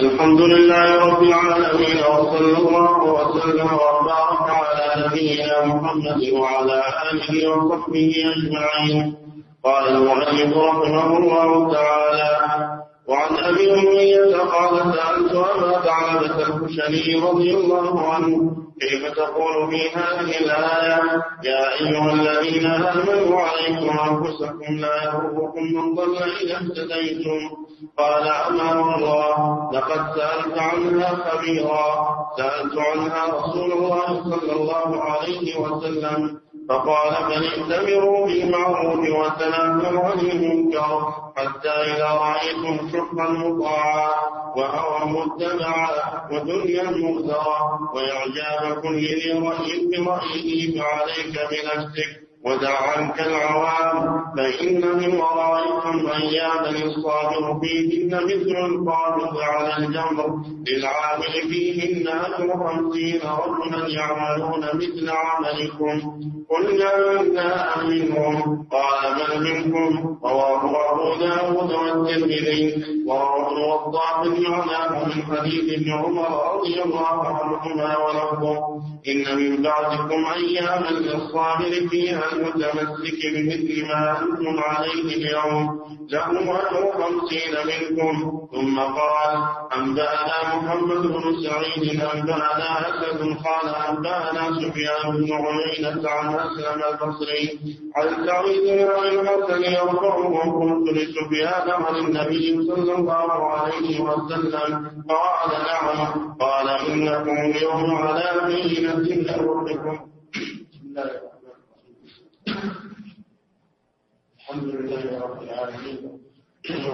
الحمد لله رب العالمين وصلى الله وسلم وبارك على نبينا محمد وعلى آله وصحبه أجمعين. قال المؤلف رحمه الله تعالى وعن أبي أمية قال سألت أبا ثعلبه الخشني رضي الله عنه كيف تقول في هذه الآية؟ يا أيها الذين آمنوا عليكم أنفسكم لا يضركم من ضل إذا اهتديتم. قال اما الله لقد سألت عنها خبيرا سألت عنها رسول الله صلى الله عليه وسلم. فقال بل ائتمروا بالمعروف وتناهوا عن المنكر حتى إذا رأيتم شقا مطاعا وهوى متبعا ودنيا مؤثرا وإعجاب كل ذي رأي برأيه فعليك بنفسك ودع عنك العوام فإن من ورائكم أياما الصابر فيهن مثل القابض على الجمر. للعامل فيهن أجر خمسين رجلا يعملون مثل عملكم. قلنا منا منهم قال بل منكم. رواه أبو داود والترمذي. ورواه الوضاح معناه من حديث ابن عمر رضي الله عنهما ولفظه إن من بعدكم أياما للصابر فيها المتمسك بمثل ما أنتم عليه اليوم. له أجر خمسين منكم. ثم قال أنبأنا محمد بن سعيد؟ أنبأنا أسد قال أنبأنا سفيان بن عيينة عن أسلم البصري. عن سعيد بن الحسن يرفعه قلت لسفيان عن النبي صلى الله عليه وسلم. قال نعم. قال إنكم اليوم على بينة ربكم. بسم الحمد لله رب العالمين.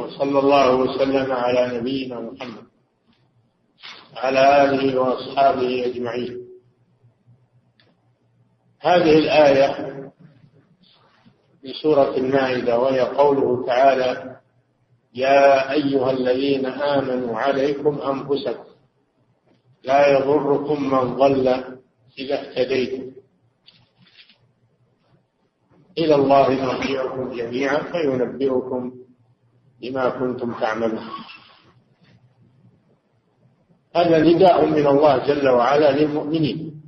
وصلى الله وسلم على نبينا محمد على آله وأصحابه أجمعين. هذه الآية في سورة المائدة وهي قوله تعالى يا أيها الذين آمنوا عليكم أنفسكم لا يضركم من ضل إذا اهتديتم. إلى الله مرجعكم جميعا فينبئكم بما كنتم تعملون. هذا نداء من الله جل وعلا للمؤمنين.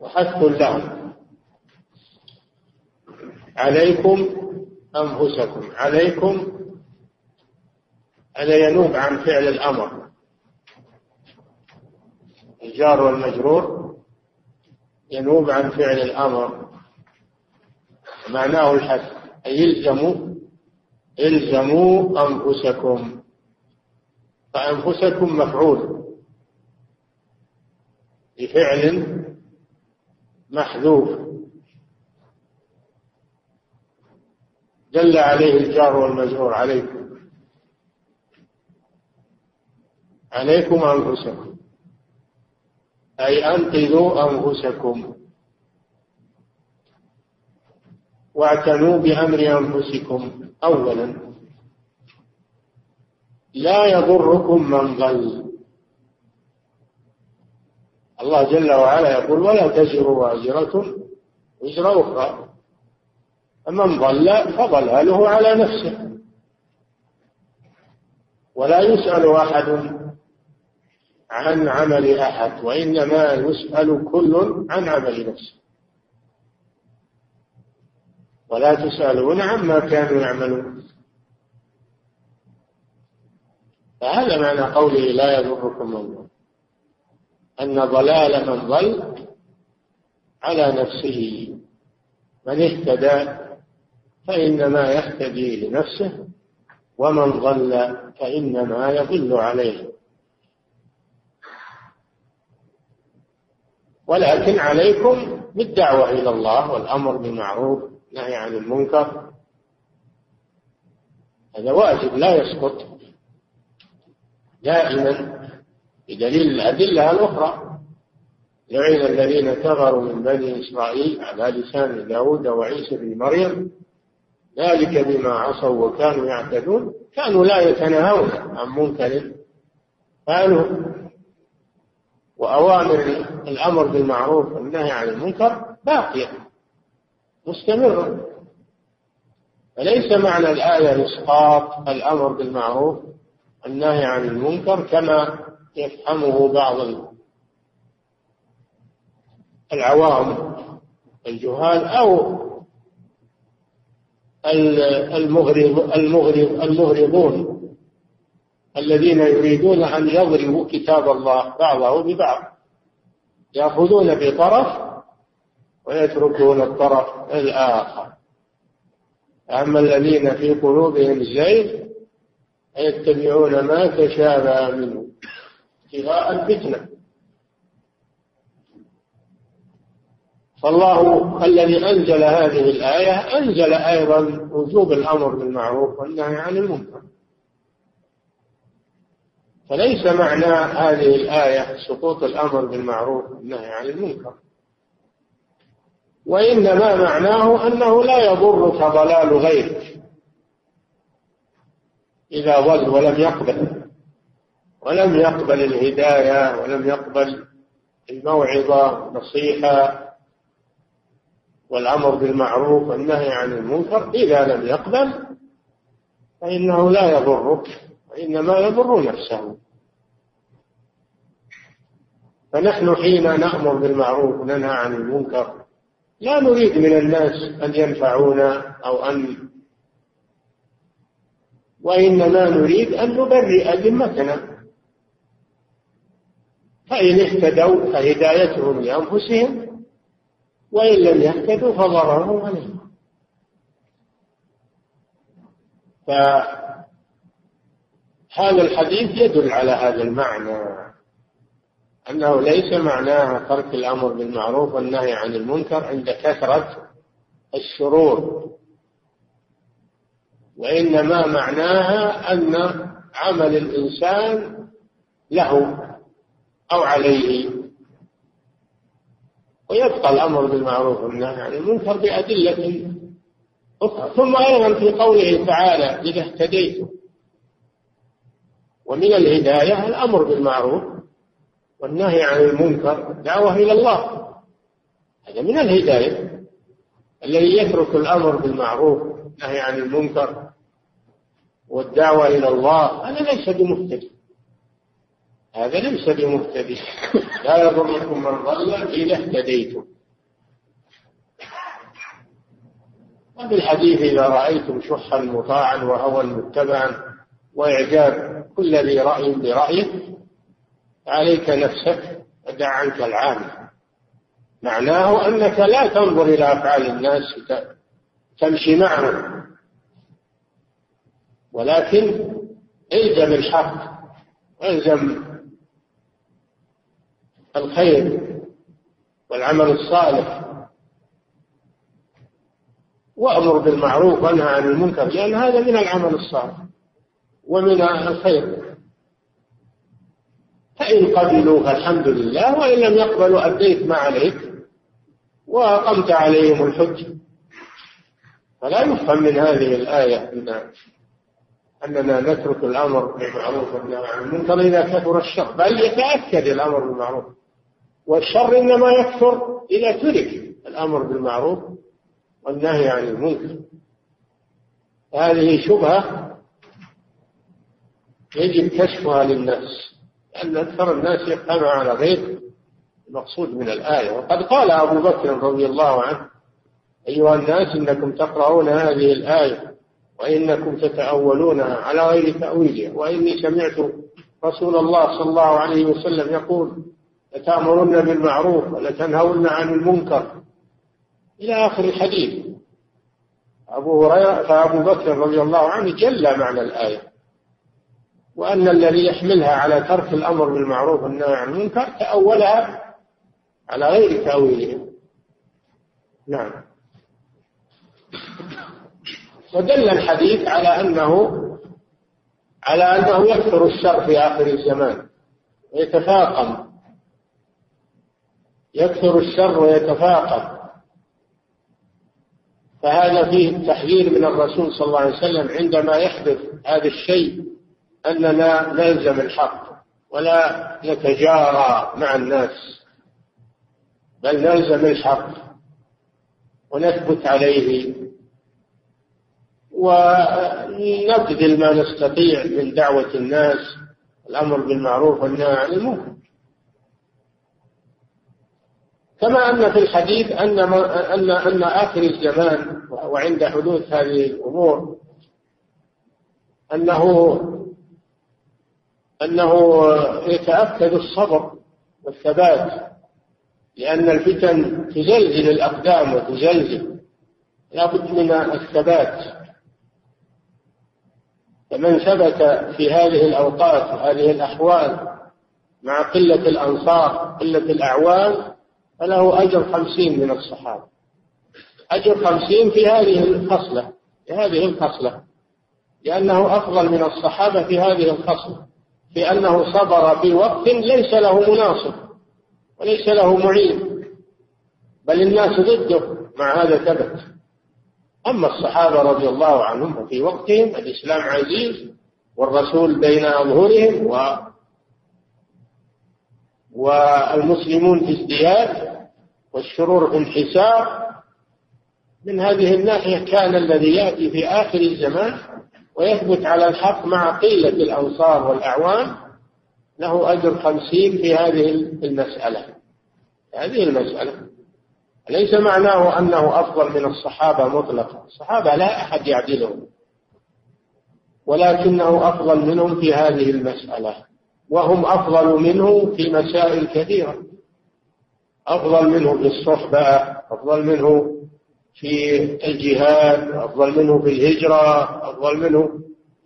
وحث لهم. عليكم أنفسكم. عليكم هذا ينوب عن فعل الأمر. الجار والمجرور. ينوب عن فعل الأمر. معناه الحث أي الزموا الزموا أنفسكم. فأنفسكم مفعول. بفعل محذوف. دل عليه الجار والمجرور عليكم. عليكم أنفسكم. أي أنقذوا أنفسكم. واعتنوا بأمر أنفسكم أولا. لا يضركم من ضل. الله جل وعلا يقول ولا تزر وازرة وزر أخرى. فمن ضل فضلاله على نفسه. ولا يسأل أحد عن عمل أحد وإنما يسأل كل عن عمل نفسه. ولا تسألون عما كانوا يعملون. فهذا معنى قوله لا يضركم ضل أن ضلال من ضل على نفسه. من اهتدى فإنما يهتدي لنفسه ومن ضل فإنما يضل عليه. ولكن عليكم بالدعوة إلى الله والأمر بالمعروف والنهي عن المنكر. هذا واجب لا يسقط. دائما بدليل الأدلة الأخرى. لعن الذين كفروا من بني إسرائيل على لسان داود وعيسى بن مريم ذلك بما عصوا وكانوا يعتدون. كانوا لا يتناهون عن منكر. قالوا وأوامر الأمر بالمعروف والنهي عن المنكر باقية مستمرة فليس معنى الآية إسقاط الأمر بالمعروف النهي عن المنكر كما يفهمه بعض العوام الجهال أو المغرض المغرض المغرضون. الذين يريدون أن يضربوا كتاب الله بعضه ببعض. يأخذون بطرف ويتركون الطرف الآخر. أما الذين في قلوبهم زيغ يتبعون ما تشابه منه. ابتغاء الفتنة. فالله الذي أنزل هذه الآية أنزل أيضا وجوب الأمر بالمعروف والنهي عن المنكر. فليس معنى هذه الآية سقوط الأمر بالمعروف والنهي عن المنكر. وإنما معناه أنه لا يضرك ضلال غيرك إذا ضل ولم يقبل. ولم يقبل الهداية ولم يقبل الموعظة نصيحة والأمر بالمعروف والنهي عن المنكر إذا لم يقبل فإنه لا يضرك وإنما يضر نفسه. فنحن حين نأمر بالمعروف وننهى عن المنكر لا نريد من الناس أن ينفعونا أو أن وإنما نريد أن نبرئ ذمتنا فإن اهتدوا فهدايتهم لأنفسهم وإن لم يهتدوا فضررهم عليهم. فهذا الحديث يدل على هذا المعنى. أنه ليس معناها ترك الأمر بالمعروف والنهي عن المنكر عند كثرة الشرور وإنما معناها أن عمل الإنسان له أو عليه. ويبقى الأمر بالمعروف والنهي عن المنكر بأدلة أخرى. ثم أيضا في قوله تعالى إذا اهتديتم. ومن الهداية الأمر بالمعروف. والنهي عن المنكر دعوة إلى الله. هذا من الهداية. الذي يترك الأمر بالمعروف والنهي عن المنكر والدعوة إلى الله هذا ليس بمهتدي هذا ليس بمهتدي لا يضركم من ضل إذا اهتديتم. وفي الحديث إذا رأيتم شحا مطاعا وهوى متبعا وإعجاب كل ذي رأي برأيه عليك نفسك ودع عنك العامة معناه أنك لا تنظر إلى أفعال الناس تمشي معهم. ولكن الزم الحق الزم الخير والعمل الصالح. وأمر بالمعروف وأنهى عن المنكر لأن هذا من العمل الصالح ومن الخير. فإن قبلوا فالحمد لله وإن لم يقبلوا أديت ما عليك وأقمت عليهم الحج. فلا يفهم من هذه الآية أن أننا نترك الأمر بالمعروف والنهي عن المنكر إذا كثر الشر بل يتأكد الأمر بالمعروف. والشر إنما يكثر إذا ترك الأمر بالمعروف والنهي عن المنكر. هذه شبهة يجب كشفها للناس لأن أكثر الناس يفهم على غير المقصود من الآية. وقد قال أبو بكر رضي الله عنه أيها الناس إنكم تقرؤون هذه الآية وإنكم تتأولونها على غير تأويلها. وإني سمعت رسول الله صلى الله عليه وسلم يقول لتأمرن بالمعروف ولتنهون عن المنكر. إلى آخر الحديث أبو هريرة فأبو بكر رضي الله عنه جل معنى الآية. وأن الذي يحملها على ترك الأمر بالمعروف والنهي عن المنكر تأولها على غير تأويلها. نعم. ودل الحديث على أنه على أنه يكثر الشر في آخر الزمان ويتفاقم. يكثر الشر ويتفاقم. فهذا فيه تحذير من الرسول صلى الله عليه وسلم عندما يحدث هذا الشيء. أننا نلزم الحق ولا نتجارى مع الناس بل نلزم الحق ونثبت عليه. ونبذل ما نستطيع من دعوة الناس الأمر بالمعروف والنهي عن المنكر. كما أن في الحديث أن أن أن آخر الزمان وعند حدوث هذه الأمور أنه أنه يتأكد الصبر والثبات لأن الفتن تزلزل الأقدام وتزلزل. لا بد من الثبات. فمن ثبت في هذه الأوقات وهذه الأحوال مع قلة الأنصار قلة الأعوان فله أجر خمسين من الصحابة. أجر خمسين في هذه الخصلة في هذه الخصلة لأنه أفضل من الصحابة في هذه الخصلة. في أنه صبر في وقت ليس له مناصر وليس له معين بل الناس ضده مع هذا ثبت أما الصحابة رضي الله عنهم ففي وقتهم الإسلام عزيز والرسول بين أظهرهم و والمسلمون في ازدياد والشرور في انحسار. من هذه الناحية كان الذي يأتي في آخر الزمان ويثبت على الحق مع قلة الأنصار والأعوان له أجر خمسين في هذه المسألة. هذه المسألة. ليس معناه أنه أفضل من الصحابة مطلقا. الصحابة لا أحد يعدلهم. ولكنه أفضل منهم في هذه المسألة. وهم أفضل منه في مسائل كثيرة. أفضل منه في الصحبة أفضل منه في الجهاد أفضل منه في الهجرة أفضل منه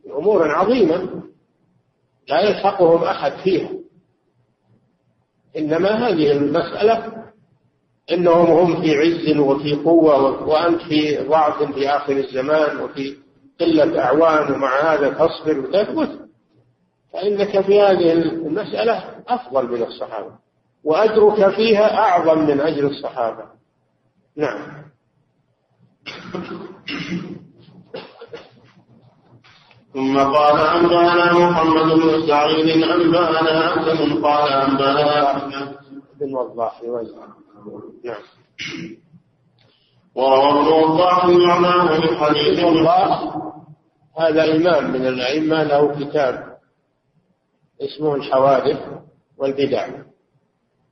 في أمور عظيمة لا يلحقهم أحد فيها. إنما هذه المسألة إنهم هم في عز وفي قوة وأنت في ضعف في آخر الزمان وفي قلة أعوان ومع هذا تصبر وتثبت. فإنك في هذه المسألة أفضل من الصحابة وأجرك فيها أعظم من أجر الصحابة. نعم. ثم قال أنبانا محمد بن سعيد أنبانا حسن قال أنبانا أحمد بن وضاح نعم. وروى ابن وضاح معناه من حديث وضاح هذا إمام من الأئمة له كتاب اسمه الحوادث والبدع.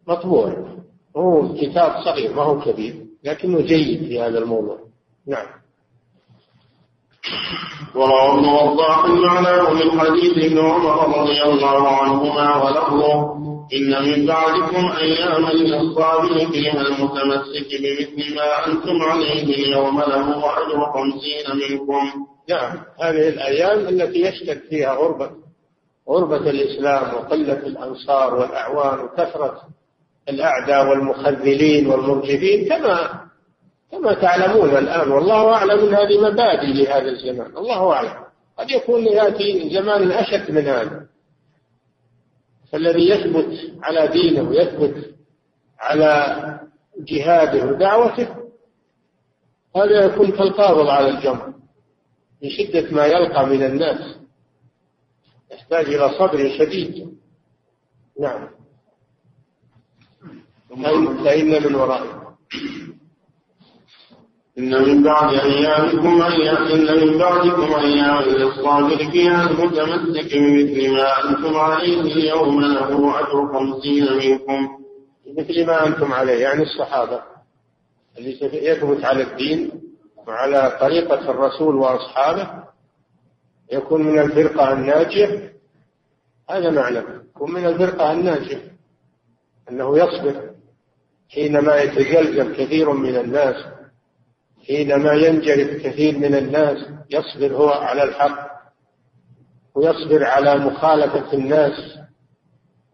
مطبوع. هو كتاب صغير ما هو كبير لكنه جيد في هذا الموضوع. نعم. وروى ابن وضاح معناه من حديث ابن عمر رضي الله عنهما ولفظه إن من بعدكم أياما للصابر فيها المتمسك بمثل ما أنتم عليه اليوم له أجر خمسين منكم. نعم. هذه الأيام التي يشتد فيها غربة غربة الإسلام وقلة الأنصار والأعوان وكثرة الأعداء والمخذلين والمرجفين كما كما تعلمون الآن والله أعلم أن هذه مبادئ لهذا الزمان الله أعلم. قد يكون يأتي زمان أشد من هذا. فالذي يثبت على دينه ويثبت على جهاده ودعوته هذا يكون كالقابض على الجمر. من شدة ما يلقى من الناس يحتاج إلى صبر شديد. نعم. فإن من ورائه. إن من بعد أيامكم أيام إن من بعدكم أيام للصابر فيها المتمسك بمثل ما أنتم عليه اليوم له أجر خمسين منكم. مثل ما أنتم عليه يعني الصحابة. اللي يثبت على الدين وعلى طريقة الرسول وأصحابه يكون من الفرقة الناجية. هذا معنى يكون من الفرقة الناجية. أنه يصبر حينما يتزلزل كثير من الناس. حينما ينجرف كثير من الناس يصبر هو على الحق ويصبر على مخالفة الناس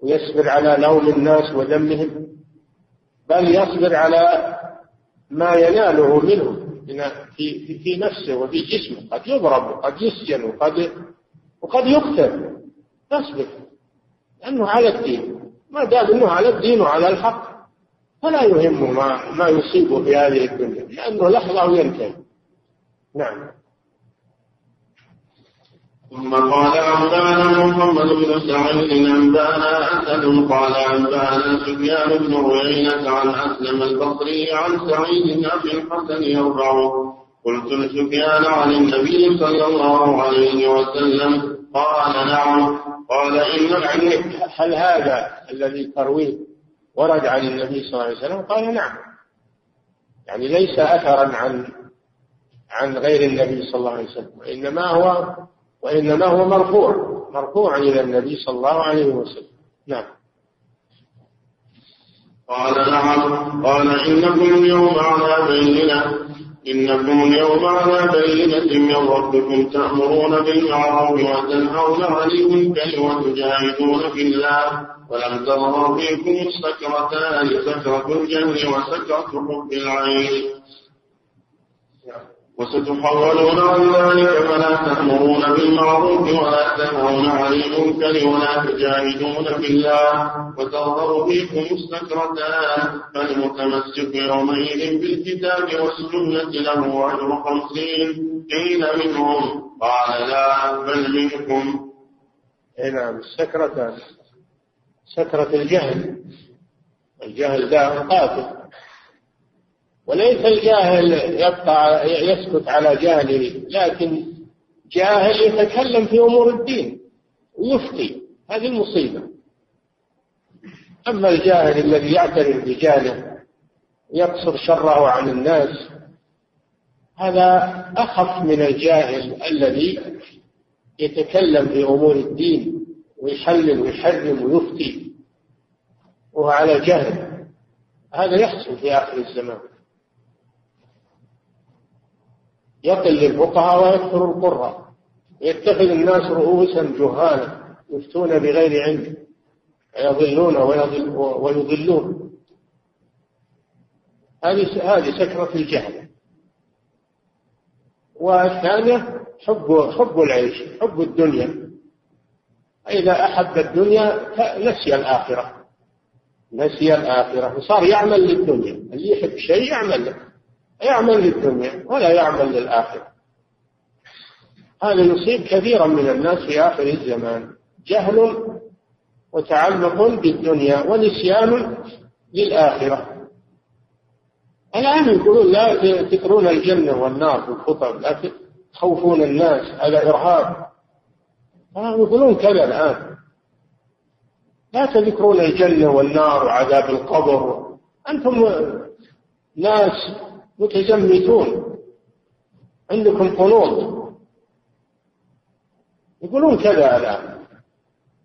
ويصبر على لوم الناس وذمهم بل يصبر على ما يناله منهم في, في, نفسه وفي جسمه. قد يضرب وقد يسجن وقد وقد يقتل. يصبر. لأنه على الدين. ما دام أنه على الدين وعلى الحق. فلا يهمه ما, ما يصيبه في هذه الدنيا لأنه لحظة وينتهي. نعم. ثم قال أنبانا محمد بن سعيد أنبانا أسد قال أنبانا سفيان بن عيينة عن أسلم البصري عن سعيد أبي الحسن يرفعه. قلت لسفيان عن النبي صلى الله عليه وسلم قال نعم. قال إن هل هذا الذي ترويه ورد عن النبي صلى الله عليه وسلم قال نعم. يعني ليس أثرا عن عن غير النبي صلى الله عليه وسلم وإنما هو وإنما هو مرفوع مرفوع إلى النبي صلى الله عليه وسلم. نعم. قال نعم. قال إنكم اليوم على بينة إنكم اليوم على بينة من ربكم تأمرون بالمعروف وتنهون عن المنكر وتجاهدون في الله. ولم تظهر فيكم السكرتان سكرة الجهل وسكرة حب العين. وستحولون عن ذلك فلا تأمرون بالمعروف ولا تنهون عن المنكر ولا تجاهدون في الله. وتظهر فيكم السكرتان فالمتمسك يومئذ بالكتاب والسنة له أجر خمسين. قيل منهم قال لا بل منكم. اي نعم السكرتان سكرة الجهل. الجهل داء قاتل. وليس الجاهل يبقى يسكت على جهله لكن جاهل يتكلم في أمور الدين. ويفتي هذه المصيبة. أما الجاهل الذي يعترف بجهله يقصر شره عن الناس هذا أخف من الجاهل الذي يتكلم في أمور الدين. ويحلل ويحرم ويفتي وهو على جهل هذا يحصل في آخر الزمان. يقل الفقهاء ويكثر القراء. يتخذ الناس رؤوسا جهالا يفتون بغير علم. ويضلون ويضلون. هذه هذه سكرة الجهل. والثانية حب حب العيش حب الدنيا. إذا أحب الدنيا نسي الآخرة. نسي الآخرة. وصار يعمل للدنيا. اللي يحب شيء يعمل له. يعمل للدنيا ولا يعمل للآخرة. هذا يصيب كثيرا من الناس في آخر الزمان. جهل وتعلق بالدنيا ونسيان للآخرة. الآن يقولون لا تذكرون الجنة والنار في الخطب لا تخوفون الناس هذا إرهاب. يقولون كذا الآن. لا تذكرون الجنة والنار وعذاب القبر. أنتم ناس متزمتون عندكم قنوط. يقولون كذا الآن.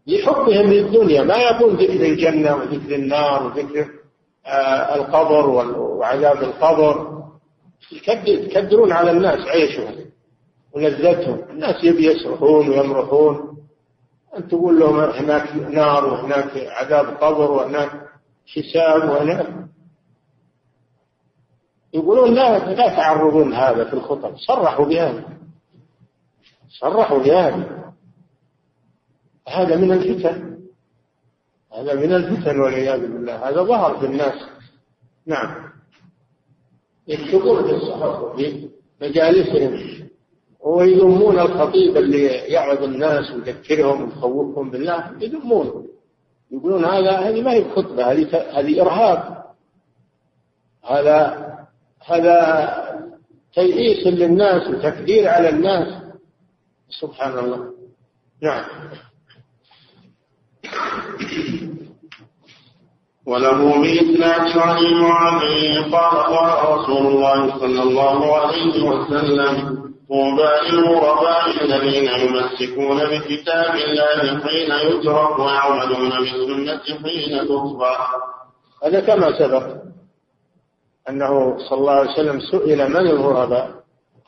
لحبهم للدنيا. ما يقول ذكر الجنة وذكر النار وذكر آه القبر وعذاب القبر. يكدرون على الناس عيشهم. ولذتهم. الناس يبي يسرحون ويمرحون. أن تقول لهم هناك نار وهناك عذاب قبر وهناك حساب وهناك. يقولون لا لا تعرضون هذا في الخطب. صرحوا بهذا. صرحوا بهذا. هذا من الفتن. هذا من الفتن والعياذ بالله. هذا ظهر في الناس. نعم. يكتبون في الصحف في مجالسهم. ويذمون الخطيب اللي يعظ الناس ويذكرهم ويخوفهم بالله يذمونه يقولون هذا هذه ما هي خطبة هذه هذه إرهاب. هذا هذا تيئيس للناس وتكدير على الناس. سبحان الله. نعم. وله بإسناد عن المعافي قال قال رسول الله صلى الله عليه وسلم طوبى للغرباء الذين يمسكون بكتاب الله حين يترك ويعملون بالسنة حين تطبع هذا كما سبق أنه صلى الله عليه وسلم سئل من الغرباء؟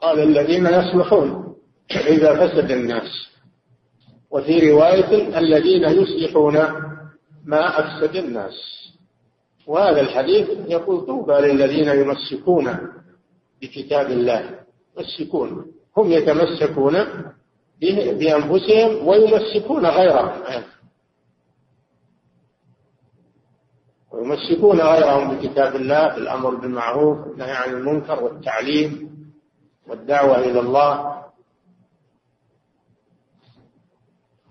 قال الذين يصلحون. إذا فسد الناس. وفي رواية الذين يصلحون ما أفسد الناس. وهذا الحديث يقول طوبى للذين يمسكون بكتاب الله. يمسكون. هم يتمسكون بأنفسهم ويمسكون غيرهم. ويمسكون غيرهم بكتاب الله في الأمر بالمعروف والنهي عن المنكر والتعليم والدعوة إلى الله.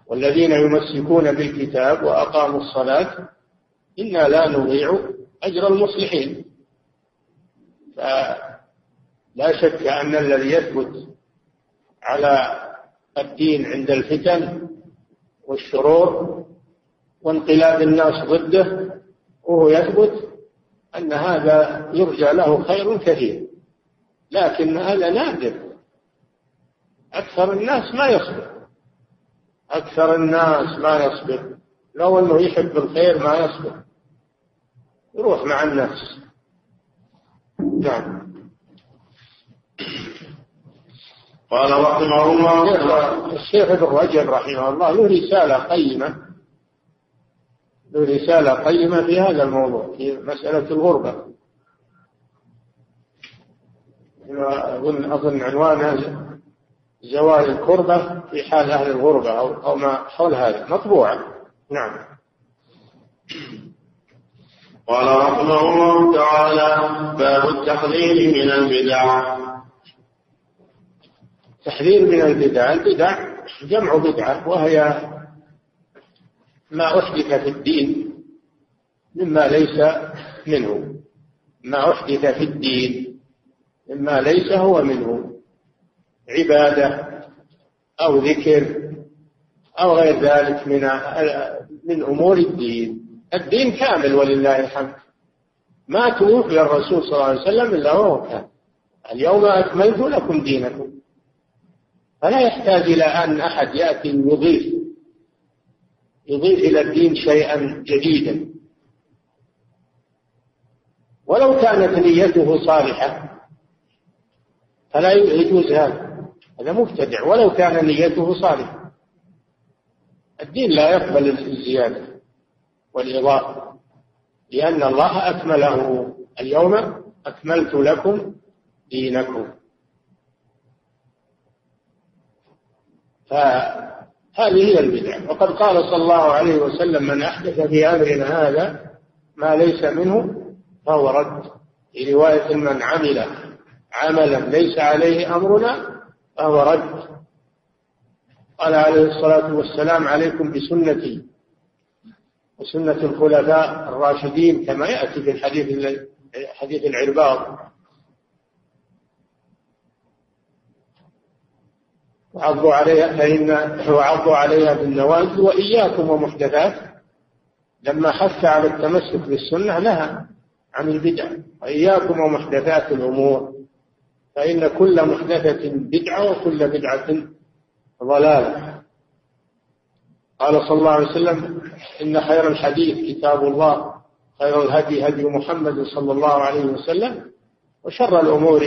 والذين يمسكون بالكتاب وأقاموا الصلاة إنا لا نضيع أجر المصلحين. لا شك أن الذي يثبت على الدين عند الفتن والشرور وانقلاب الناس ضده وهو يثبت أن هذا يرجى له خير كثير. لكن هذا نادر. أكثر الناس ما يصبر. أكثر الناس ما يصبر. لو أنه يحب الخير ما يصبر. يروح مع الناس. نعم. قال رحمه الله. الشيخ ابن رجب رحمه الله له رسالة قيمة. له رسالة قيمة في هذا الموضوع في مسألة الغربة. أظن أظن عنوانها زوال الكربة في حال أهل الغربة أو أو ما حول هذا. مطبوعة نعم. قال رحمه الله تعالى باب التحذير من البدع. تحذير من البدع. البدع جمع بدعة وهي ما أحدث في الدين مما ليس منه. ما أحدث في الدين مما ليس هو منه. عبادة أو ذكر أو غير ذلك من من أمور الدين. الدين كامل ولله الحمد. ما توفي الرسول صلى الله عليه وسلم إلا وهو كامل اليوم أكملت لكم دينكم. فلا يحتاج إلى أن أحد يأتي يضيف يضيف إلى الدين شيئا جديدا. ولو كانت نيته صالحة فلا يجوز هذا هذا مبتدع. ولو كان نيته صالحة الدين لا يقبل الزيادة والإضافة لأن الله أكمله. اليوم أكملت لكم دينكم. فهذه هي البدع. وقد قال صلى الله عليه وسلم من أحدث في أمرنا هذا ما ليس منه فهو رد. في رواية من عمل عملا ليس عليه أمرنا فهو رد. قال عليه الصلاة والسلام عليكم بسنتي وسنة الخلفاء الراشدين كما يأتي في الحديث حديث العرباض. وعضوا عليها فإن وعضوا عليها بالنواجذ وإياكم ومحدثات. لما حث على التمسك بالسنة نهى عن البدع وإياكم ومحدثات الأمور. فإن كل محدثة بدعة وكل بدعة ضلالة. قال صلى الله عليه وسلم إن خير الحديث كتاب الله خير الهدي هدي محمد صلى الله عليه وسلم وشر الأمور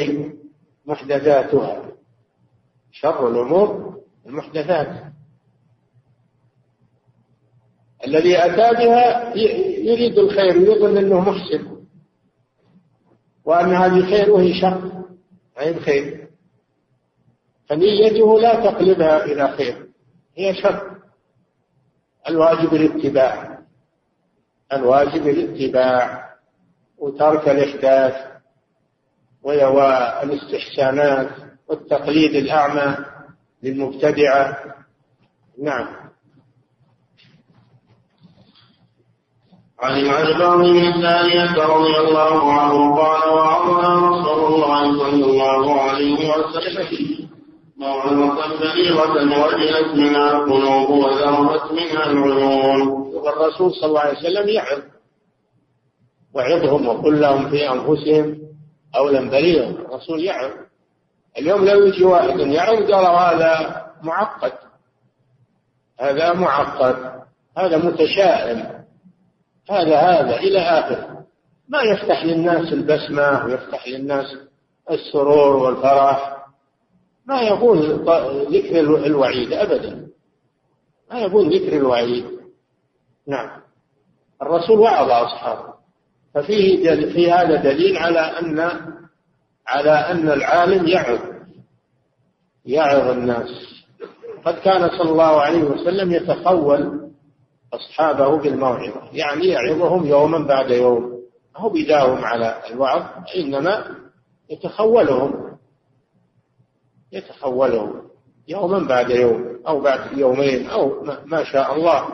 محدثاتها. شر الأمور المحدثات. الذي أتى بها يريد الخير يظن أنه محسن وأن هذه خير وهي شر عين خير فنيته لا تقلبها إلى خير هي شر. الواجب الاتباع الواجب الاتباع. وترك الإحداث والاستحسانات والتقليد الأعمى للمبتدعة. نعم. عن العجبان بن ثانية رضي الله عنه قال وعظنا رسول الله صلى الله عليه وسلم موعظة بليغة وجلت منها القلوب وذرفت منها العيون. والرسول صلى الله عليه وسلم يعظ. وعظهم وقل لهم في أنفسهم أولا بليغا. الرسول يعظ. اليوم لو يجي واحد يعظ قال هذا معقد. هذا معقد. هذا متشائم. هذا هذا إلى آخره. ما يفتح للناس البسمة ويفتح للناس السرور والفرح. ما يقول ذكر الوعيد أبدا. ما يقول ذكر الوعيد. نعم. الرسول وعظ أصحابه. ففيه في هذا دليل على أن على أن العالم يعظ يعظ الناس. قد كان صلى الله عليه وسلم يتخول أصحابه بالموعظة يعني يعظهم يوما بعد يوم. هو بداهم على الوعظ إنما يتخولهم يتحوله يوما بعد يوم أو بعد يومين أو ما شاء الله.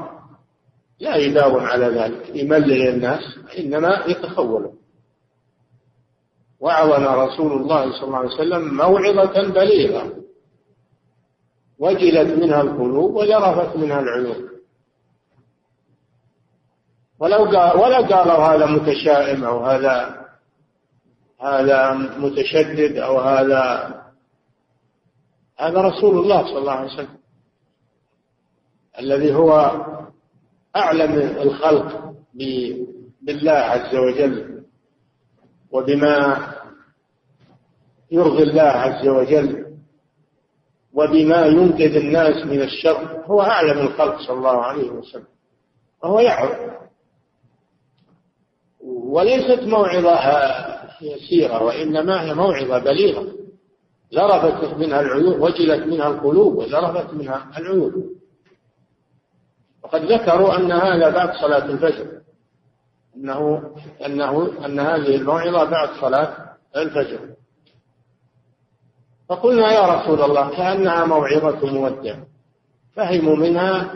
لا يداوم على ذلك يملل الناس إنما يتخوله وعظنا رسول الله صلى الله عليه وسلم موعظة بليغة. وجلت منها القلوب وجرفت منها العيون. ولو قال ولا قالوا هذا متشائم أو هذا هذا متشدد أو هذا هذا رسول الله صلى الله عليه وسلم. الذي هو أعلم الخلق بالله عز وجل وبما يرضي الله عز وجل وبما ينقذ الناس من الشر هو أعلم الخلق صلى الله عليه وسلم وهو يعرف وليست موعظة يسيرة وإنما هي موعظة بليغة. ذرفت منها العيون وجلت منها القلوب وذرفت منها العيون وقد ذكروا أن هذا بعد صلاة الفجر. أنه أنه أن هذه الموعظة بعد صلاة الفجر. فقلنا يا رسول الله كأنها موعظة مودع. فهموا منها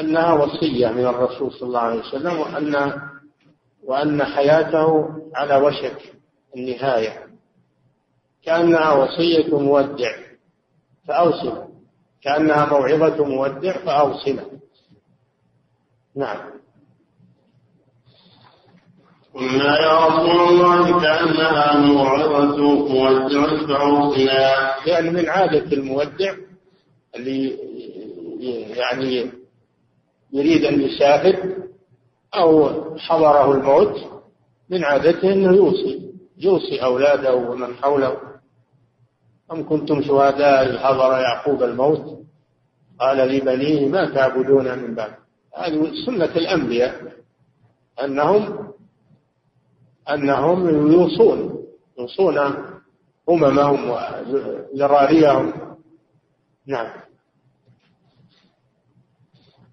أنها وصية من الرسول صلى الله عليه وسلم وأن وأن حياته على وشك النهاية. كأنها وصية مودع فأوصنا كأنها موعظة مودع فأوصنا نعم. قلنا يا رسول الله كأنها موعظة مودع فأوصنا لأن من عادة المودع اللي يعني يريد أن يسافر أو حضره الموت من عادته أنه يوصي يوصي أولاده ومن حوله. أم كنتم شهداء حضر يعقوب الموت؟ قال لبنيه ما تعبدون من بعد. هذه سنة الأنبياء أنهم أنهم يوصون يوصون أممهم وذراريهم نعم.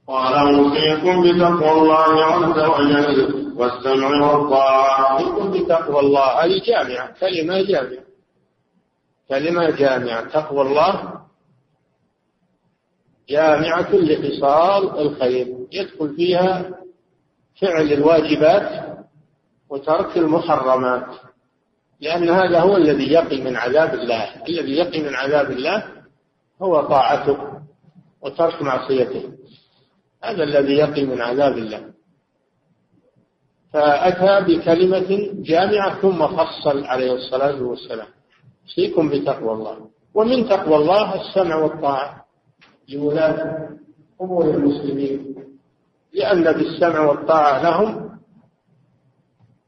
قال أوصيكم بتقوى الله عز وجل والسمع والطاعة. أوصيكم بتقوى الله هذه جامعة كلمة جامعة. كلمة جامعة تقوى الله. جامعة لخصال الخير يدخل فيها فعل الواجبات وترك المحرمات لأن هذا هو الذي يقي من عذاب الله. الذي يقي من عذاب الله هو طاعته وترك معصيته. هذا الذي يقي من عذاب الله. فأتى بكلمة جامعة ثم فصل عليه الصلاة والسلام. فيكم بتقوى الله. ومن تقوى الله السمع والطاعة لولاة أمور المسلمين لأن بالسمع والطاعة لهم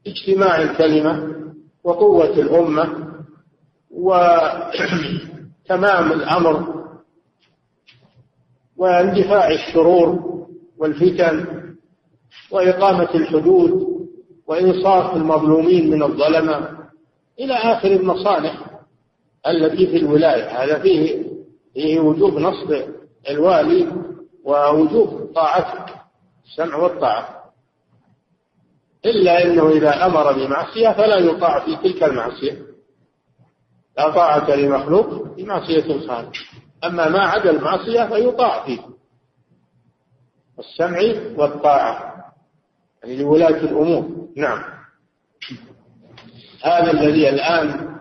اجتماع الكلمة وقوة الأمة وتمام الأمر واندفاع الشرور والفتن وإقامة الحدود وإنصاف المظلومين من الظلمة إلى آخر المصالح التي في الولاية. هذا فيه فيه وجوب نصب الوالي ووجوب طاعته السمع والطاعة. إلا أنه إذا أمر بمعصية فلا يطاع في تلك المعصية. لا طاعة لمخلوق في معصية الخالق أما ما عدا المعصية فيطاع فيه. السمع والطاعة. يعني لولاة الأمور. نعم. هذا الذي الآن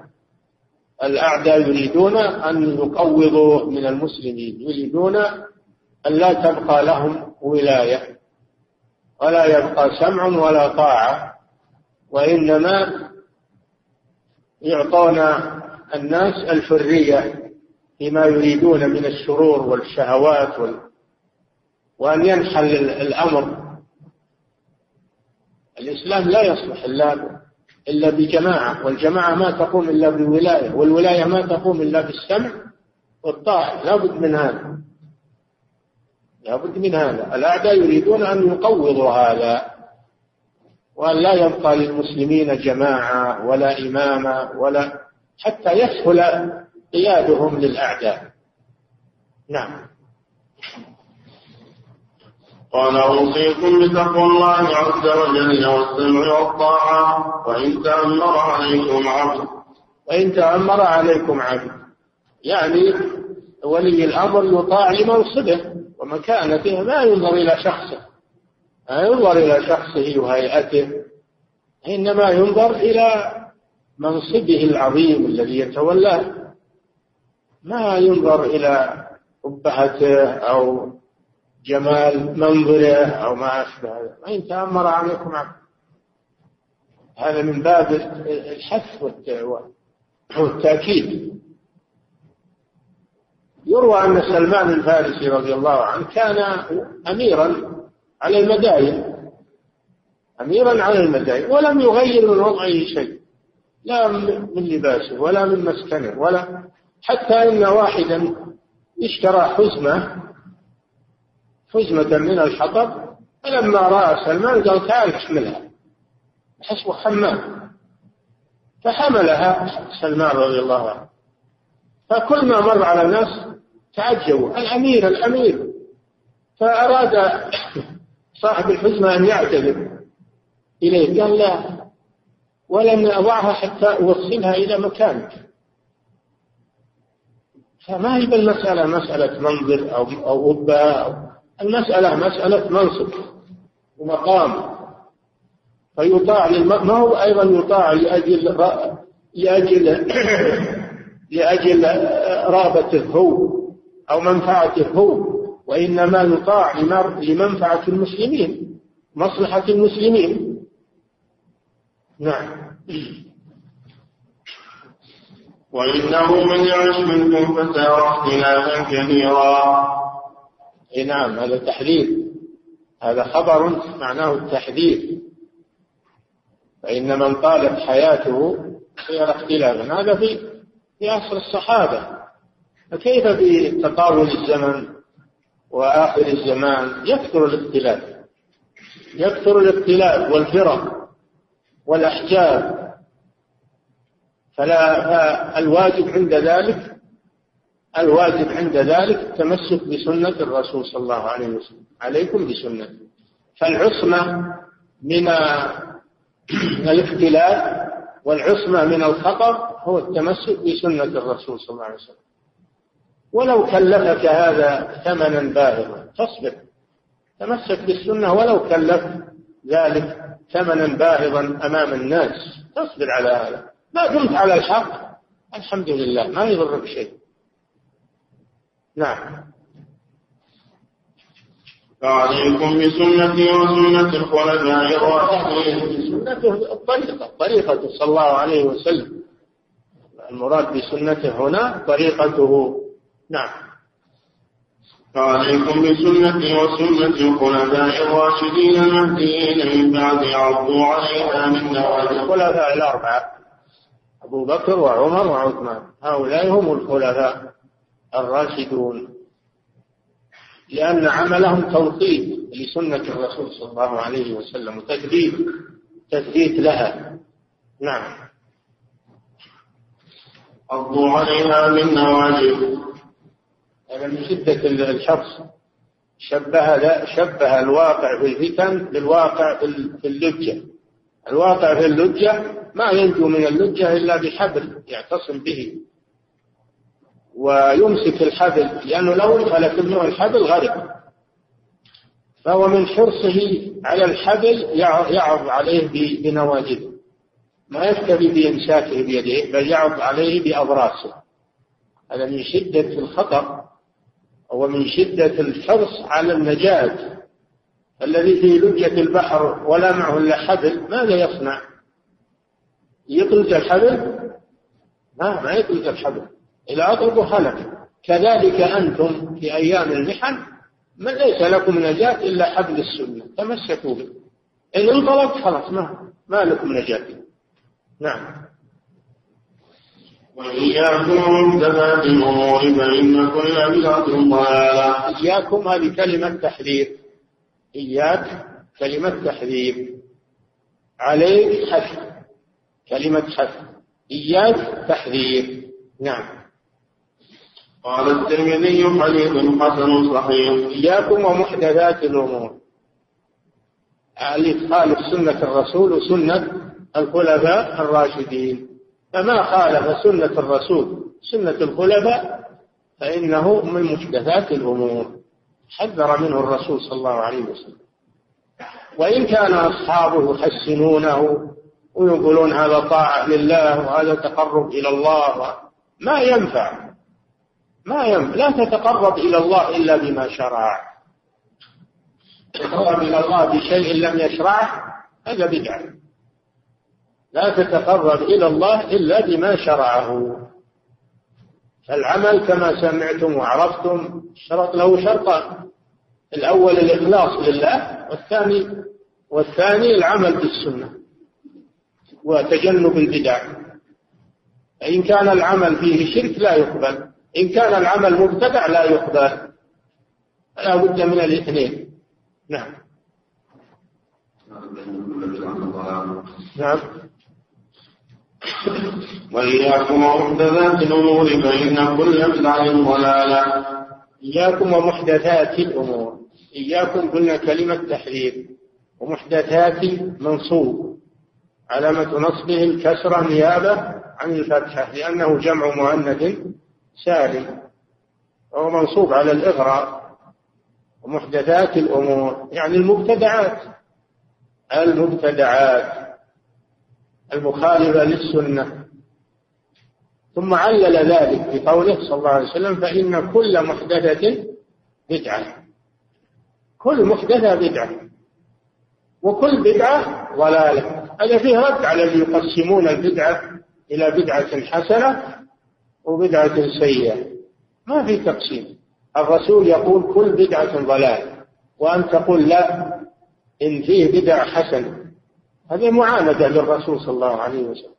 الأعداء يريدون أن يقوضوا من المسلمين يريدون أن لا تبقى لهم ولاية. ولا يبقى سمع ولا طاعة وإنما يعطون الناس الحرية فيما يريدون من الشرور والشهوات وال وأن ينحل الأمر. الإسلام لا يصلح إلا إلا بجماعة والجماعة ما تقوم إلا بالولاية والولاية ما تقوم إلا بالسمع والطاعة. لا بد من هذا. لا بد من هذا. الأعداء يريدون أن يقوضوا هذا وأن لا يبقى للمسلمين جماعة ولا إمامة ولا حتى يسهل قيادهم للأعداء. نعم. قال أوصيكم بتقوى الله عز وجل والسمع والطاعة وإن تأمر عليكم عبد وإن تأمر عليكم عبد يعني ولي الأمر يطاع لمنصبه ومكانته ما ينظر إلى شخصه. ما ينظر إلى شخصه وهيئته إنما ينظر إلى منصبه العظيم الذي يتولاه. ما ينظر إلى أبهته أو جمال منظره أو ما أشبه هذا. وإن تأمر عليكم عبد. هذا من باب الحث والتأكيد. يروى أن سلمان الفارسي رضي الله عنه كان أميرا على المدائن أميرا على المدائن ولم يغير من وضعه شيء لا من لباسه ولا من مسكنه ولا حتى إن واحدا اشترى حزمة حزمة من الحطب فلما رأى سلمان قال تعال احملها حسب حمام فحملها سلمان رضي الله عنه. فكل ما مر على الناس تعجبوا الأمير الأمير. فأراد صاحب الحزمة أن يعتذر إليه. قال لا ولن أضعها حتى أوصلها إلى مكانك. فما هي بالمسألة؟ مسألة منظر أو أو أو المسألة مسألة منصب ومقام. فيطاع ما هو أيضا يطاع لأجل لأجل لأجل رغبته هو أو منفعته هو وإنما يطاع لمنفعة المسلمين مصلحة المسلمين. نعم. وإنه من يعش منكم فسيرى اختلافا كثيرا. أي نعم هذا تحذير. هذا خبر معناه التحذير. فإن من طالت حياته سيرى اختلافا هذا في في عصر الصحابة. فكيف بتطاول الزمن وآخر الزمان؟ يكثر الاختلاف. يكثر الاختلاف والفرق والأحزاب فلا الواجب عند ذلك الواجب عند ذلك التمسك بسنة الرسول صلى الله عليه وسلم. عليكم بسنته فالعصمة من الاختلاف والعصمة من الخطر هو التمسك بسنة الرسول صلى الله عليه وسلم. ولو كلفك هذا ثمنا باهظا فاصبر. تمسك بالسنة ولو كلف ذلك ثمنا باهظا أمام الناس. تصبر على هذا. ما دمت على الحق الحمد لله. ما يضرك شيء. نعم. فعليكم بسنتي وسنة الخلفاء الراشدين. سنته الطريقة. طريقة صلى الله عليه وسلم. المراد بسنته هنا طريقته نعم. فعليكم بسنتي وسنة الخلفاء الراشدين المهديين من بعد عضوا عليها من نواجذ الخلفاء الأربعة أبو بكر وعمر وعثمان. هؤلاء هم الخلفاء الراشدون لأن عملهم توطيد لسنة الرسول صلى الله عليه وسلم وتثبيت تثبيت لها. نعم. عضوا عليها من نواجذ. هذا من شدة الحرص شبه شبه الواقع في الفتن بالواقع في اللجة. الواقع في اللجة ما ينجو من اللجة إلا بحبل يعتصم به. ويمسك الحبل لأنه لو انفلت منه الحبل غرق. فهو من حرصه على الحبل يعض عليه بنواجذه. ما يكتفي بإمساكه بيده بل يعض عليه بأضراسه. هذا من شدة الخطر ومن شدة الحرص على النجاة الذي في لجة البحر ولا معه إلا حبل. ماذا يصنع؟ يطلق الحبل؟ ما ما يطلق الحبل. إذا أطلقوا هلك كذلك أنتم في أيام المحن من ليس لكم نجاة إلا حبل السنة. تمسكوا به إن انطلق خلاص ما ما لكم نجاة. نعم. وإياكم محدثات الأمور فإن كل بدعة ضلالة. إياكم هذه كلمة تحذير. إياك كلمة تحذير. عليك حث كلمة حث إياك تحذير. نعم. قال الترمذي حديث حسن صحيح. إياكم ومحدثات الأمور. اللي تخالف سنة الرسول وسنة الخلفاء الراشدين. فما خالف سنة الرسول سنة الخلفاء فإنه من محدثات الأمور. حذر منه الرسول صلى الله عليه وسلم. وإن كان أصحابه يحسنونه ويقولون هذا طاعة لله وهذا تقرب إلى الله ما ينفع. ما ينفع. لا تتقرب إلى الله إلا بما شرع. تتقرب إلى الله بشيء لم يشرعه هذا بدعة. لا تتقرب إلى الله إلا بما شرعه. العمل كما سمعتم وعرفتم شرط له شرطان. الأول الإخلاص لله والثاني والثاني العمل بالسنة وتجنب البدع. فإن كان العمل فيه شرك لا يقبل إن كان العمل مبتدع لا يقبل. لا بد من الاثنين. نعم. نعم. وإياكم ومحدثات الأمور فإن كل بدعة ضلالة. إياكم ومحدثات الأمور. إياكم قلنا كلمة تحذير ومحدثات منصوب. علامة نصبه الكسرة نيابة عن الفتحة لأنه جمع مؤنث سالم. وهو منصوب على الإغراء. ومحدثات الأمور يعني المبتدعات. المبتدعات. المخالفة للسنة. ثم علل ذلك بقوله صلى الله عليه وسلم فإن كل محدثة بدعة. كل محدثة بدعة. وكل بدعة ضلالة. هذا فيه رد على اللي يقسمون البدعة إلى بدعة حسنة وبدعة سيئة. ما في تقسيم. الرسول يقول كل بدعة ضلال وأن تقول لا إن فيه بدع حسنة. هذه معاندة للرسول صلى الله عليه وسلم.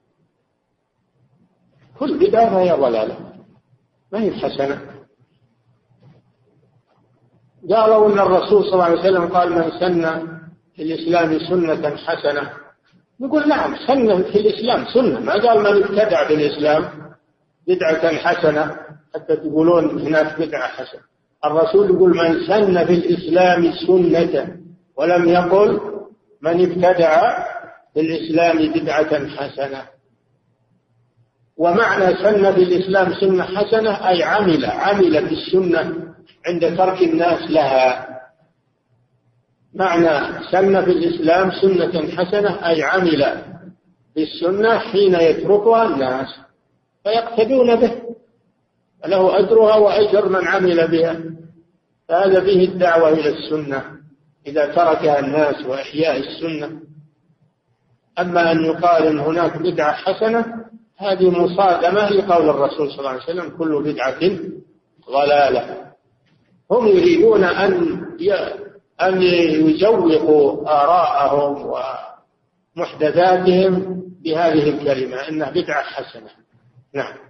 كل بدعة فهي ضلالة. ما هي حسنة؟ قالوا أن الرسول صلى الله عليه وسلم قال من سن في الإسلام سنة حسنة. نقول نعم سنة في الإسلام سنة. ما قال من ابتدع بالإسلام بدعة حسنة. حتى تقولون هناك بدعة حسنة. الرسول يقول من سن في الإسلام سنة ولم يقل من ابتدع في الإسلام بدعة حسنة. ومعنى سن في الإسلام سنة حسنة أي عمل عمل بالسنة عند ترك الناس لها. معنى سن في الإسلام سنة حسنة أي عمل بالسنة حين يتركها الناس فيقتدون به. له أجرها وأجر من عمل بها. فهذا فيه الدعوة إلى السنة إذا تركها الناس وإحياء السنة. أما أن يقال إن هناك بدعة حسنة هذه مصادمة لقول الرسول صلى الله عليه وسلم كل بدعة ضلالة. هم يريدون أن أن يزوقوا آراءهم ومحدثاتهم بهذه الكلمة إنها بدعة حسنة. نعم.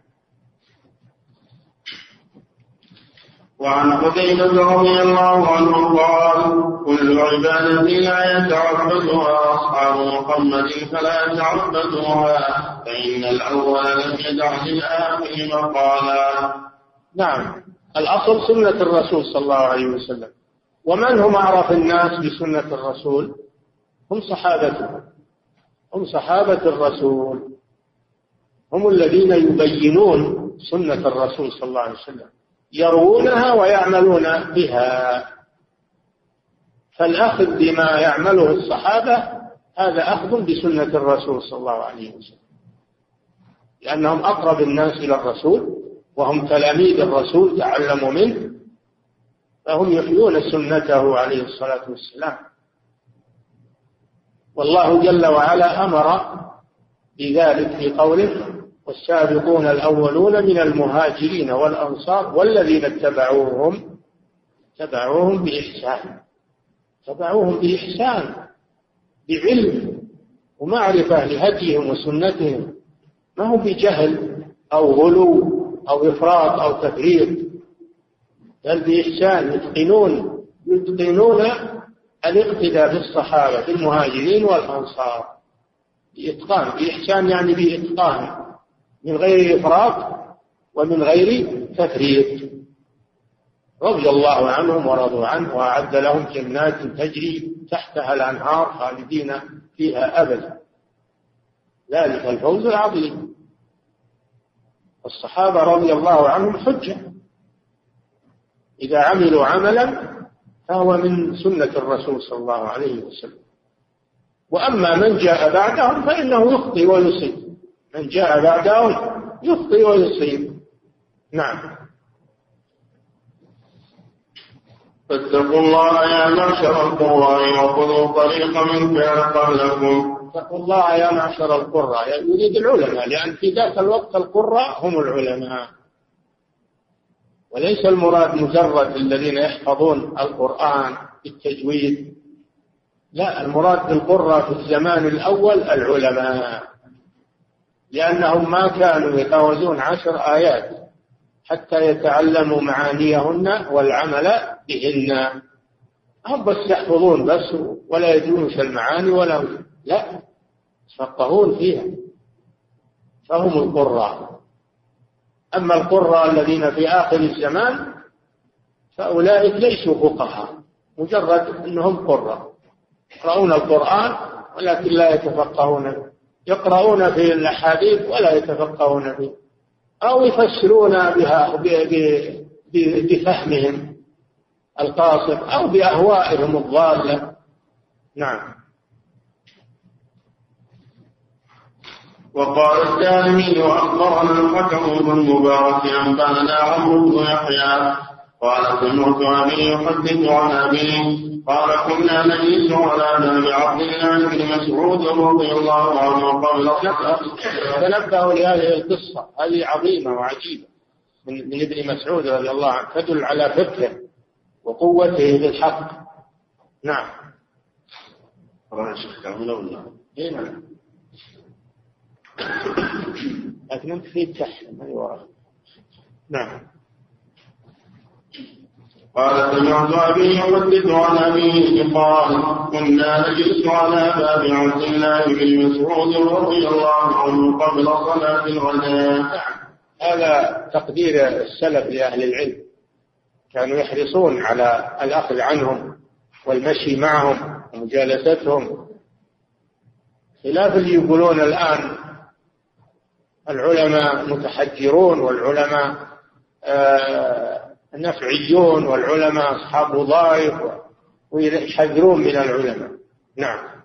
وعن قتيبة رضي الله عنه قال كل عبادة لا يتعبدها أصحاب محمد فلا يتعبدوها فإن الأول لم يدع للآخر مقالا. نعم. الأصل سنة الرسول صلى الله عليه وسلم. ومن هم أعرف الناس بسنة الرسول؟ هم صحابته هم صحابة الرسول. هم الذين يبينون سنة الرسول صلى الله عليه وسلم. يروونها ويعملون بها. فالأخذ بما يعمله الصحابة هذا أخذ بسنة الرسول صلى الله عليه وسلم. لأنهم أقرب الناس إلى الرسول وهم تلاميذ الرسول تعلموا منه فهم يحيون سنته عليه الصلاة والسلام. والله جل وعلا أمر بذلك في قوله والسابقون الأولون من المهاجرين والأنصار والذين اتبعوهم اتبعوهم بإحسان اتبعوهم بإحسان بعلم ومعرفة لهديهم وسنتهم. ما هو بجهل أو غلو أو إفراط أو تفريط. بل بإحسان يتقنون يتقنون الاقتداء بالصحابة بالمهاجرين والأنصار. بإتقان بإحسان يعني بإتقان. من غير إفراط ومن غير تفريط. رضي الله عنهم ورضوا عنه وأعد لهم جنات تجري تحتها الأنهار خالدين فيها أبدا. ذلك الفوز العظيم. الصحابة رضي الله عنهم حجة. إذا عملوا عملا فهو من سنة الرسول صلى الله عليه وسلم. وأما من جاء بعدهم فإنه يخطي ويصيب. من جاء بعدهم يخطي ويصيب. نعم. فاتقوا الله يا معشر القراء وخذوا طريق من كان قبلكم. اتقوا الله يا معشر القراء. يريد العلماء لأن في ذاك الوقت القراء هم العلماء. وليس المراد مجرد الذين يحفظون القرآن بالتجويد لا المراد بالقراء في الزمان الأول العلماء. لأنهم ما كانوا يتجاوزون عشر آيات حتى يتعلموا معانيهن والعمل بهن. هم بس يحفظون بس ولا يدرون المعاني ولا لا يتفقهون فيها. فهم القراء. أما القراء الذين في آخر الزمان فأولئك ليسوا فقهاء مجرد أنهم قراء. يقرؤون القرآن ولكن لا يتفقهون. يقرؤون في الأحاديث ولا يتفقهون فيه أو يفسرون بها بفهمهم القاصر أو بأهوائهم الضالة. نعم. وقال الدارمي وأخبرنا الحكم بن المبارك أنبأنا عمرو بن يحيى قال سمعت أبي يحدث عن أبيه قال كنا نجلس على باب عبد الله بن مسعود رضي الله عنه قبل تنبهوا لهذه القصة هذه عظيمة وعجيبة. من, من ابن مسعود رضي الله عنه تدل على فقهه وقوته بالحق. نعم. قرأنا شيخ كامل ولا؟ اي نعم. لكن أنت في تحت ما نعم. قال سمعت أبي يحدث عن أبيه قال كنا نجلس على باب عبد الله بن مسعود رضي الله عنه قبل صلاة الغداء. هذا تقدير السلف لأهل العلم. كانوا يحرصون على الأخذ عنهم والمشي معهم ومجالستهم. خلاف اللي يقولون الآن العلماء متحجرون والعلماء آه النفعيون والعلماء أصحاب وظائف ويحذرون من العلماء. نعم.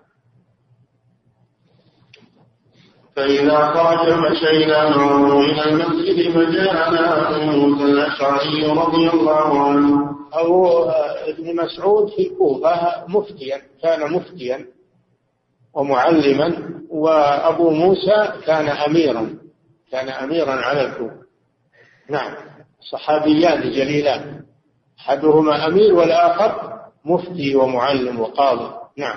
فإذا خرج مشينا معه إلى المسجد فجاءنا أبو موسى الأشعري رضي الله عنه أبو ابن مسعود في الكوفة مفتيا كان مفتيا ومعلما وأبو موسى كان أميرا كان أميرا على الكوفة. نعم. صحابيان جليلان. أحدهما أمير والآخر مفتي ومعلم وقاضي. نعم.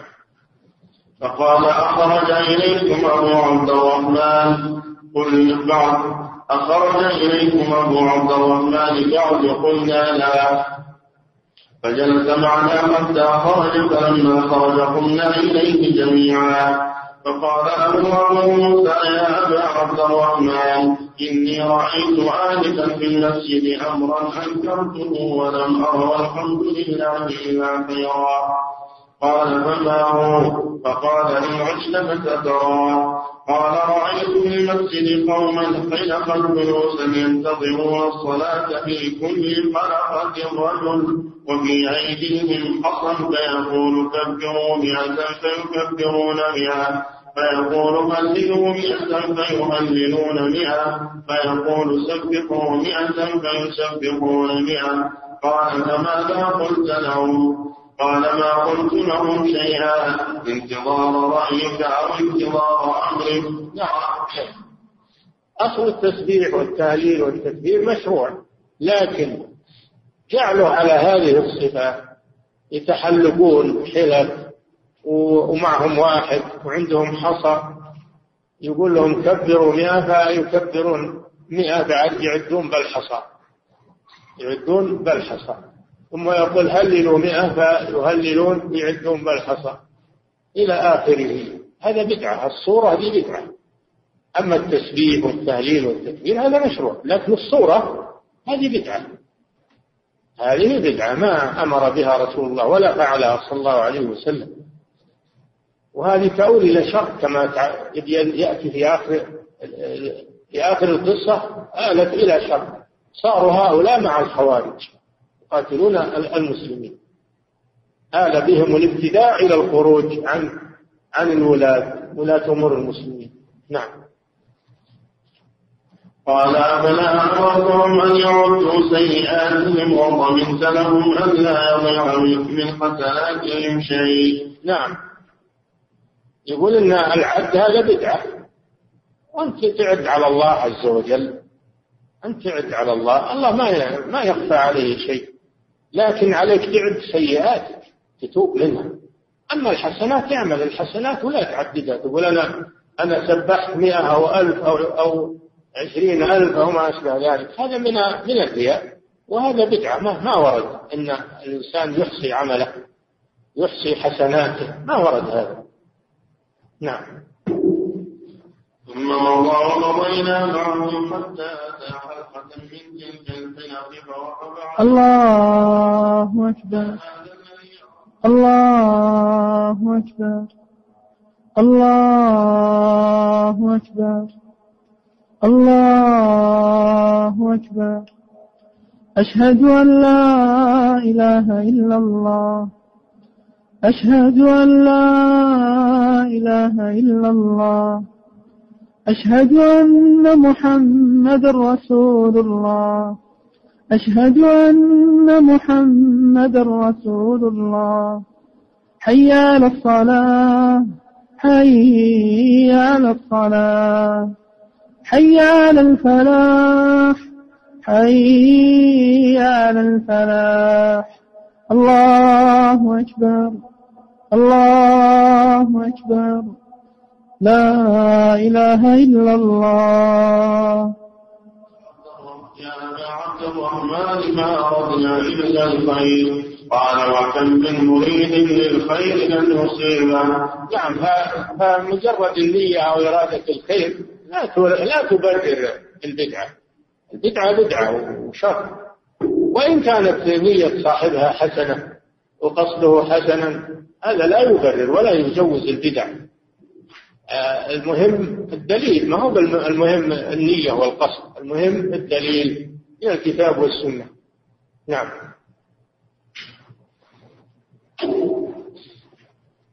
فقال أخرج إليكم أبو عبد الرحمن. قل بعد أخرج إليكم أبو عبد الرحمن بعد قلنا لا. فجلس معنا حتى خرج فلما خرج قمنا إليه جميعا. فقال أبو موسى يا أبا عبد الرحمن إني رأيت آنفا في المسجد أمرا أنكرته ولم أر والحمد لله إلا خيرا. قال فما هو؟ فقال إن عشت فتدرى. قال رأيت في المسجد قوما خلق الجلوس ينتظرون الصلاة في كل حلقة رجل وفي أيديهم حصى فيقول كبروا مئة فيكبرون مئة. فيقول هللوا مئة فيهللون مئة فيقول سبحوا مئة فيسبحون مئة. قال فماذا قلت لهم؟ قال ما قلت لهم شيئا. انتظار رأيك أو انتظار أمرك؟ نعم. أصل التسبيح والتهليل والتكبير مشروع لكن جعلوا على هذه الصفة يتحلقون حلف ومعهم واحد وعندهم حصى يقول لهم كبروا مئة فيكبرون مئة بعد يعدون بالحصى. يعدون بالحصى. ثم يقول هللوا مئة فيهللون يعدون بالحصى. إلى آخره. هذا بدعة. الصورة هذه بدعة. أما التسبيح والتهليل والتكبير هذا مشروع. لكن الصورة هذه بدعة. هذه بدعة. ما أمر بها رسول الله ولا فعلها صلى الله عليه وسلم. وهذه تؤول إلى شر كما يأتي في آخر في آخر القصة آلت إلى شر صاروا هؤلاء مع الخوارج يقاتلون المسلمين. آل بهم الابتداع إلى الخروج عن عن الولاة ولاة أمور المسلمين. نعم. قال أفلا أمرتهم أن يردوا سيئاتهم وضمنت لهم أن لا يضيع من حسناتهم شيء. نعم. يقول إن العد هذا بدعة. وأنت تعد على الله عز وجل. أنت تعد على الله. الله ما ما يخفى عليه شيء. لكن عليك تعد سيئاتك. تتوب منها. أما الحسنات اعمل الحسنات ولا تعددها. تقول أنا أنا سبحت مئة أو ألف أو أو عشرين ألف أو ما أشبه ذلك. هذا من من الرياء. وهذا بدعة. ما, ما ورد أن الإنسان يحصي عمله. يحصي حسناته. ما ورد هذا. نعم. ثم مضى وقضينا معهم حتى أتى حلقة من تلك الحلق فوقف الله أكبر. الله أكبر. الله أكبر. الله أكبر. أشهد أن لا إله إلا الله. أشهد أن لا إله إلا الله. أشهد أن محمد رسول الله. أشهد أن محمد رسول الله. حي على الصلاة. حي على الصلاة. حي على الفلاح. حي على الفلاح. الله أكبر الله أكبر. لا إله إلا الله. يا عبد الرحمن ما أردنا إلا الخير؟ قال وكم من مريد للخير لن يصيبه نعم فمجرد النية أو إرادة الخير لا لا تبرر البدعة. البدعة بدعة وشر. وإن كانت نية صاحبها حسنة وقصده حسنا هذا لا يبرر ولا يجوز البدع. آه، المهم الدليل ما هو المهم النية والقصد المهم الدليل من الكتاب والسنة. نعم.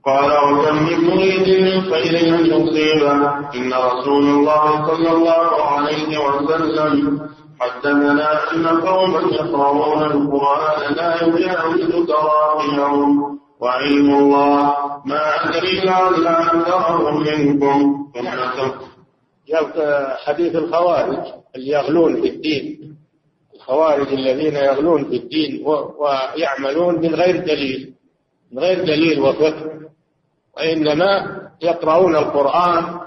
قال وكم من مريد من خير ان يصيبه إن رسول الله صلى الله عليه وسلم حدثنا أن قوما يقرؤون القرآن لا يجاوز تراقيهم وعلم الله ما أدري لعل أكثرهم منكم. جاء حديث الخوارج اللي يغلون في الدين. الخوارج الذين يغلون في الدين ويعملون من غير دليل. من غير دليل وفقه. وإنما يقرؤون القرآن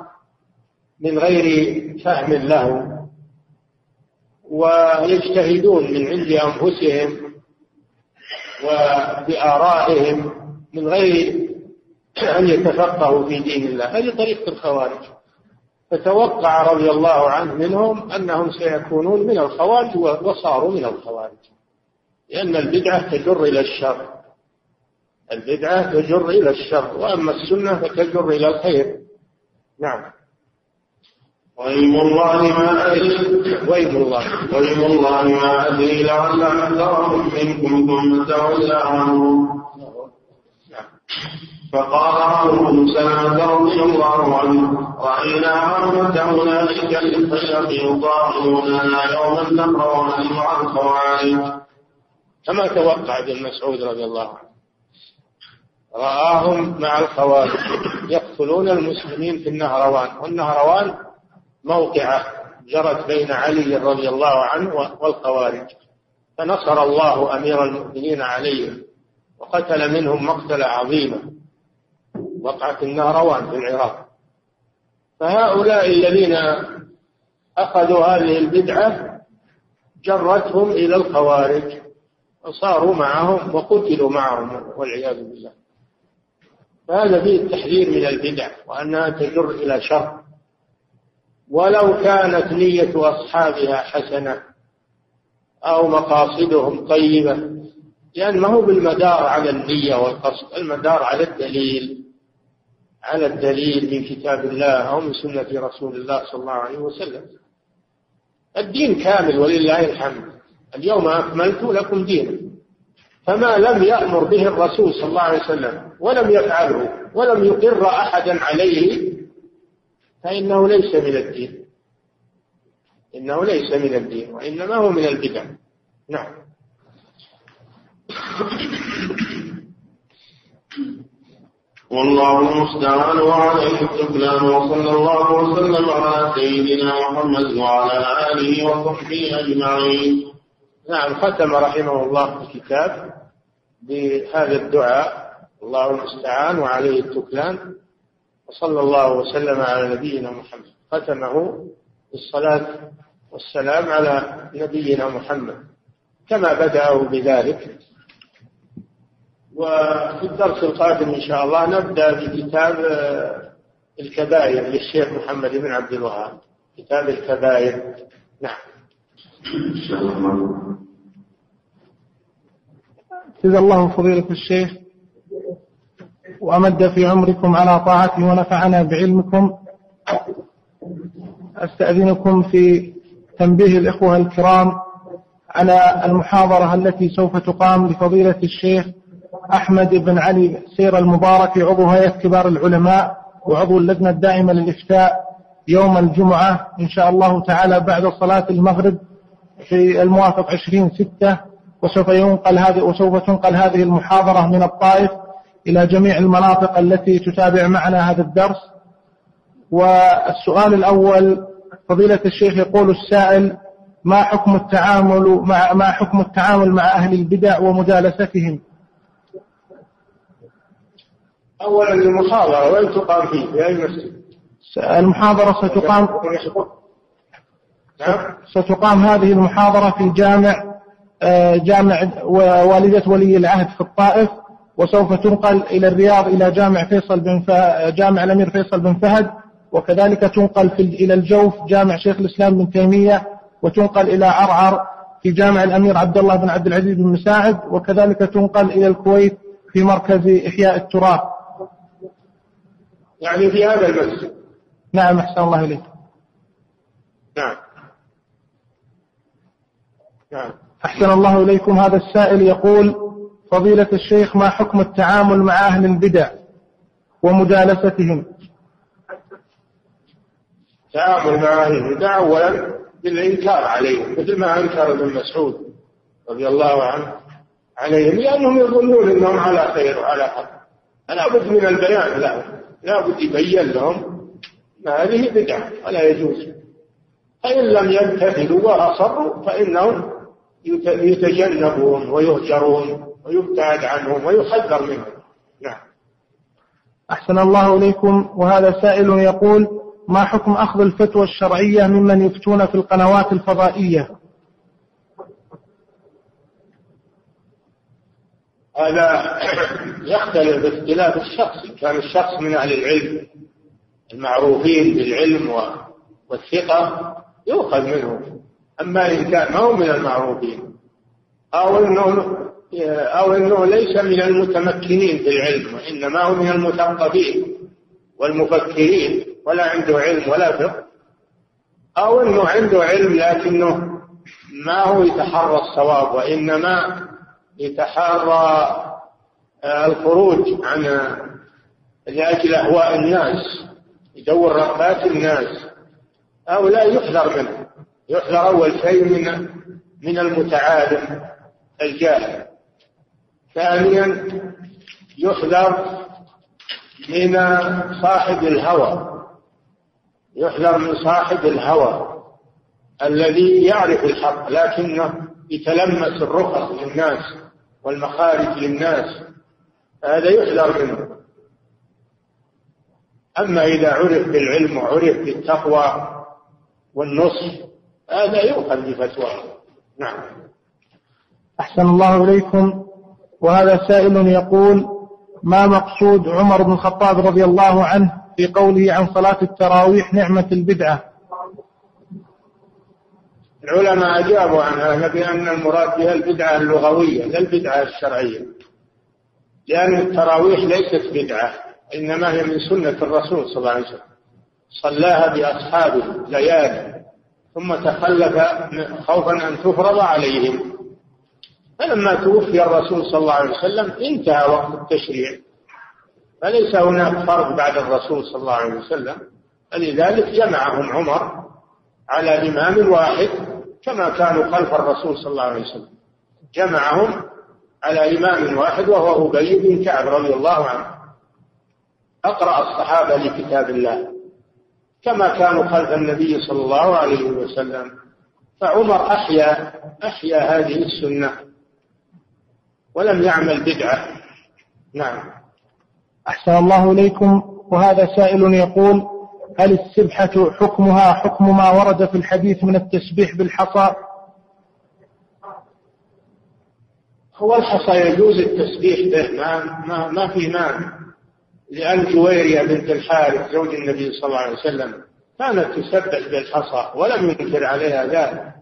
من غير فهم له. ويجتهدون من عند أنفسهم وبآرائهم من غير أن يتفقهوا في دين الله. هذه طريقة الخوارج. فتوقع رضي الله عنه منهم أنهم سيكونون من الخوارج وصاروا من الخوارج. لأن البدعة تجر إلى الشر. البدعة تجر إلى الشر. وأما السنة فتجر إلى الخير. نعم. وإيم الله ما أدري. وإيم الله. وإيم الله ما أدري. لعل أكثرهم منكم ثم تولى عنهم فقال عمرو بن رضي الله عنه رأينا عامة أولئك الخلق يطاعنوننا يوما نقرأ مع الخوارج. كما توقع ابن مسعود رضي الله عنه. رآهم مع الخوارج يقتلون المسلمين في النهروان. والنهروان موقعة جرت بين علي رضي الله عنه والخوارج فنصر الله أمير المؤمنين عليهم وقتل منهم مقتلة عظيمة وقعت النهروان في العراق. فهؤلاء الذين أخذوا هذه البدعة جرتهم إلى الخوارج وصاروا معهم وقتلوا معهم والعياذ بالله. فهذا فيه التحذير من البدع وأنها تجر إلى شر. ولو كانت نية أصحابها حسنة أو مقاصدهم طيبة لأن ما هو بالمدار على النية والقصد المدار على الدليل على الدليل من كتاب الله أو من سنة رسول الله صلى الله عليه وسلم. الدين كامل ولله الحمد. اليوم أكملت لكم دينكم فما لم يأمر به الرسول صلى الله عليه وسلم ولم يفعله ولم يقر أحدا عليه فإنه ليس من الدين. إنه ليس من الدين وإنما هو من البدع. نعم. والله المستعان وعليه التكلان وصلى الله وسلم على سيدنا محمد وعلى آله وصحبه أجمعين. نعم ختم رحمه الله الكتاب بهذا الدعاء. الله المستعان وعليه التكلان وصلى الله وسلم على نبينا محمد. ختمه بالصلاة والسلام على نبينا محمد. كما بدأوا بذلك. وفي الدرس القادم إن شاء الله نبدأ بكتاب الكبائر للشيخ محمد بن عبد الوهاب. كتاب الكبائر. نعم. جزا الله فضيلة الشيخ. وأمد في عمركم على طاعته ونفعنا بعلمكم. أستأذنكم في تنبيه الإخوة الكرام على المحاضرة التي سوف تقام لفضيلة الشيخ أحمد بن علي سير المبارك عضو هيئة كبار العلماء وعضو اللجنة الدائمة للإفتاء يوم الجمعة إن شاء الله تعالى بعد صلاة المغرب في الموافق 20 ستة وسوف ينقل هذه وسوف تنقل هذه المحاضرة من الطائف إلى جميع المناطق التي تتابع معنا هذا الدرس. والسؤال الأول فضيلة الشيخ يقول السائل ما حكم التعامل مع ما حكم التعامل مع أهل البدع ومجالستهم أولا المحاضرة وين تقام فيه؟ في أي مسجد؟ المحاضرة ستقام نعم. ستقام هذه المحاضرة في جامع آه، جامع والدة ولي العهد في الطائف. وسوف تنقل إلى الرياض إلى جامع فيصل بن جامع الأمير فيصل بن فهد وكذلك تنقل في إلى الجوف جامع شيخ الإسلام بن تيمية وتنقل إلى عرعر في جامع الأمير عبد الله بن عبد العزيز بن مساعد وكذلك تنقل إلى الكويت في مركز إحياء التراث يعني في هذا المسجد. نعم أحسن الله إليك. نعم. نعم. أحسن الله إليكم. هذا السائل يقول فضيلة الشيخ ما حكم التعامل مع أهل البدع ومجالستهم؟ التعامل مع أهل البدع أولا بالإنكار عليهم مثل ما أنكر ابن مسعود رضي الله عنه عليهم لأنهم يظنون أنهم على خير وعلى حق. فلا بد من البيان لهم لا بد يبين لهم أن هذه بدعة ولا يجوز. فإن لم يمتثلوا وأصروا فإنهم يتجنبون ويهجرون. ويبتعد عنهم ويحذر منهم. نعم. أحسن الله إليكم. وهذا سائل يقول ما حكم أخذ الفتوى الشرعية ممن يفتون في القنوات الفضائية؟ هذا يختلف باختلاف الشخص. كان الشخص من أهل العلم المعروفين بالعلم والثقة يؤخذ منه أما إن كان ما هو من المعروفين. أو أنه أو أنه ليس من المتمكنين في العلم وإنما هو من المثقفين والمفكرين ولا عنده علم ولا فقه. أو أنه عنده علم لكنه ما هو يتحرى الصواب وإنما يتحرى الخروج عن لأجل أهواء الناس يدور رغبات الناس. هؤلاء يحذر منه يحذر أول شيء من من المتعالم الجاهل. ثانيا يحذر من صاحب الهوى يحذر من صاحب الهوى الذي يعرف الحق لكنه يتلمس الرخص للناس والمخارج للناس هذا يحذر منه. أما إذا عرف بالعلم وعرف بالتقوى والنصح هذا يؤخذ بفتواه نعم. أحسن الله إليكم. وهذا سائل يقول ما مقصود عمر بن الخطاب رضي الله عنه في قوله عن صلاة التراويح نعمة البدعة؟ العلماء أجابوا عن هذا بأن المراد بها البدعة اللغوية لا البدعة الشرعية. لأن التراويح ليست بدعة إنما هي من سنة الرسول صلى الله عليه وسلم. صلاها بأصحابه ليالي ثم تخلف خوفا أن تفرض عليهم. فلما توفي الرسول صلى الله عليه وسلم انتهى وقت التشريع. فليس هناك فرق بعد الرسول صلى الله عليه وسلم. فلذلك جمعهم عمر على إمام واحد كما كانوا خلف الرسول صلى الله عليه وسلم. جمعهم على إمام واحد وهو أبي بن كعب رضي الله عنه. أقرأ الصحابة لكتاب الله. كما كانوا خلف النبي صلى الله عليه وسلم. فعمر أحيا أحيا هذه السنة. ولم يعمل بدعة. نعم. أحسن الله إليكم. وهذا سائل يقول هل السبحة حكمها حكم ما ورد في الحديث من التسبيح بالحصى؟ هو الحصى يجوز التسبيح به. ما ما, ما في مانع. لأن جويرية بنت الحارث زوج النبي صلى الله عليه وسلم كانت تسبح بالحصى ولم ينكر عليها ذلك.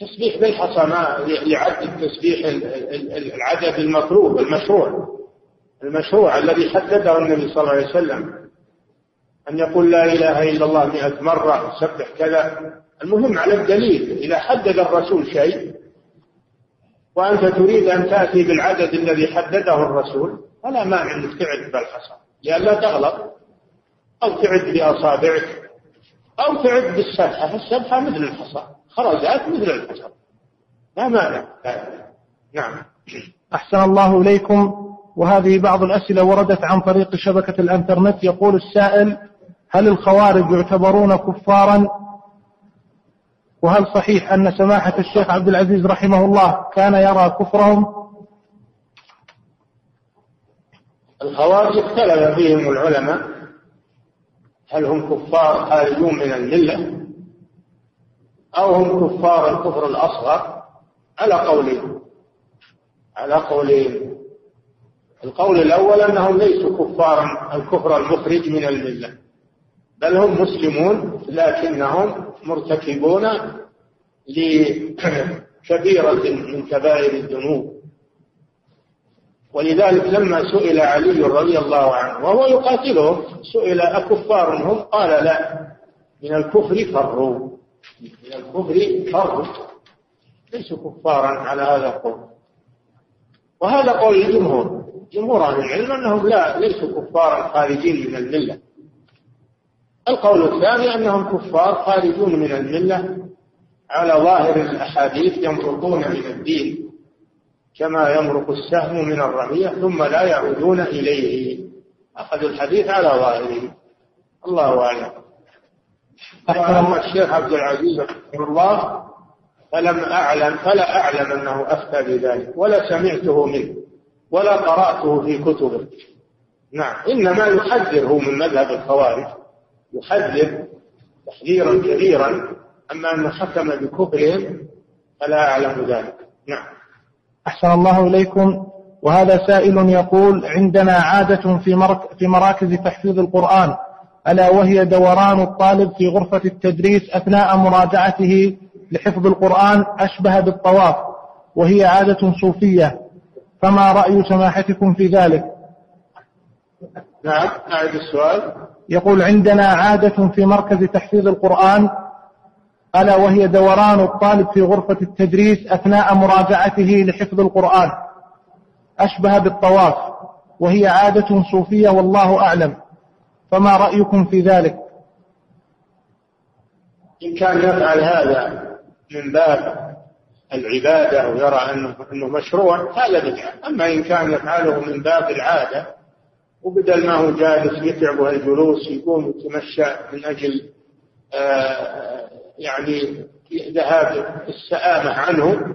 تسبيح بالحصى ما يعد التسبيح العدد المطلوب المشروع. المشروع الذي حدده النبي صلى الله عليه وسلم. أن يقول لا إله إلا الله مئة مرة سبح كذا. المهم على الدليل إذا حدد الرسول شيء وأنت تريد أن تأتي بالعدد الذي حدده الرسول فلا مانع أنك تعد بالحصى لئلا تغلط. أو تعد بأصابعك. أو تعد بالسبحة السبحة مثل الحصى. خرجات مثل الحصى. لا مانع. نعم. أحسن الله إليكم. وهذه بعض الأسئلة وردت عن طريق شبكة الأنترنت. يقول السائل هل الخوارج يعتبرون كفارا؟ وهل صحيح أن سماحة الشيخ عبد العزيز رحمه الله كان يرى كفرهم؟ الخوارج اختلف فيهم العلماء. هل هم كفار خارجون من الملة أو هم كفار الكفر الأصغر؟ على قولين. على قولين. القول الأول أنهم ليسوا كفارا الكفر المخرج من الملة. بل هم مسلمون لكنهم مرتكبون لكبيرة من كبائر الذنوب. ولذلك لما سئل علي رضي الله عنه وهو يقاتلهم سئل أكفار هم؟ قال لا. من الكفر فروا. من الكفر فروا. ليسوا كفارا على هذا القول. وهذا قول الجمهور. جمهور أهل العلم أنهم لا ليسوا كفارا خارجين من الملة. القول الثاني أنهم كفار خارجون من الملة. على ظاهر الأحاديث يمرقون من الدين. كما يمرق السهم من الرمية ثم لا يعودون إليه. أخذوا الحديث على ظاهره. الله أعلم. وأما الشيخ عبد العزيز رحمه الله فلم أعلم فلا أعلم أنه أفتى بذلك ولا سمعته منه ولا قرأته في كتبه. نعم إنما يحذره من مذهب الخوارج. يحذر تحذيرا كبيرا أما أنه حكم بكفرهم فلا أعلم ذلك. نعم. أحسن الله إليكم. وهذا سائل يقول عندنا عادة في, مرك في مراكز تحفيظ القرآن ألا وهي دوران الطالب في غرفة التدريس أثناء مراجعته لحفظ القرآن أشبه بالطواف وهي عادة صوفية. فما رأي سماحتكم في ذلك؟ نعم أعد السؤال. يقول عندنا عادة في مركز تحفيظ القرآن ألا وهي دوران الطالب في غرفة التدريس أثناء مراجعته لحفظ القرآن. أشبه بالطواف وهي عادة صوفية والله أعلم. فما رأيكم في ذلك؟ إن كان يفعل هذا من باب العبادة ويرى أنه, مشروع هذا بدعة. أما إن كان يفعله من باب العادة وبدل ما هو جالس يتعبه الجلوس يقوم يتمشى من أجل آه يعني ذهاب السآمة عنه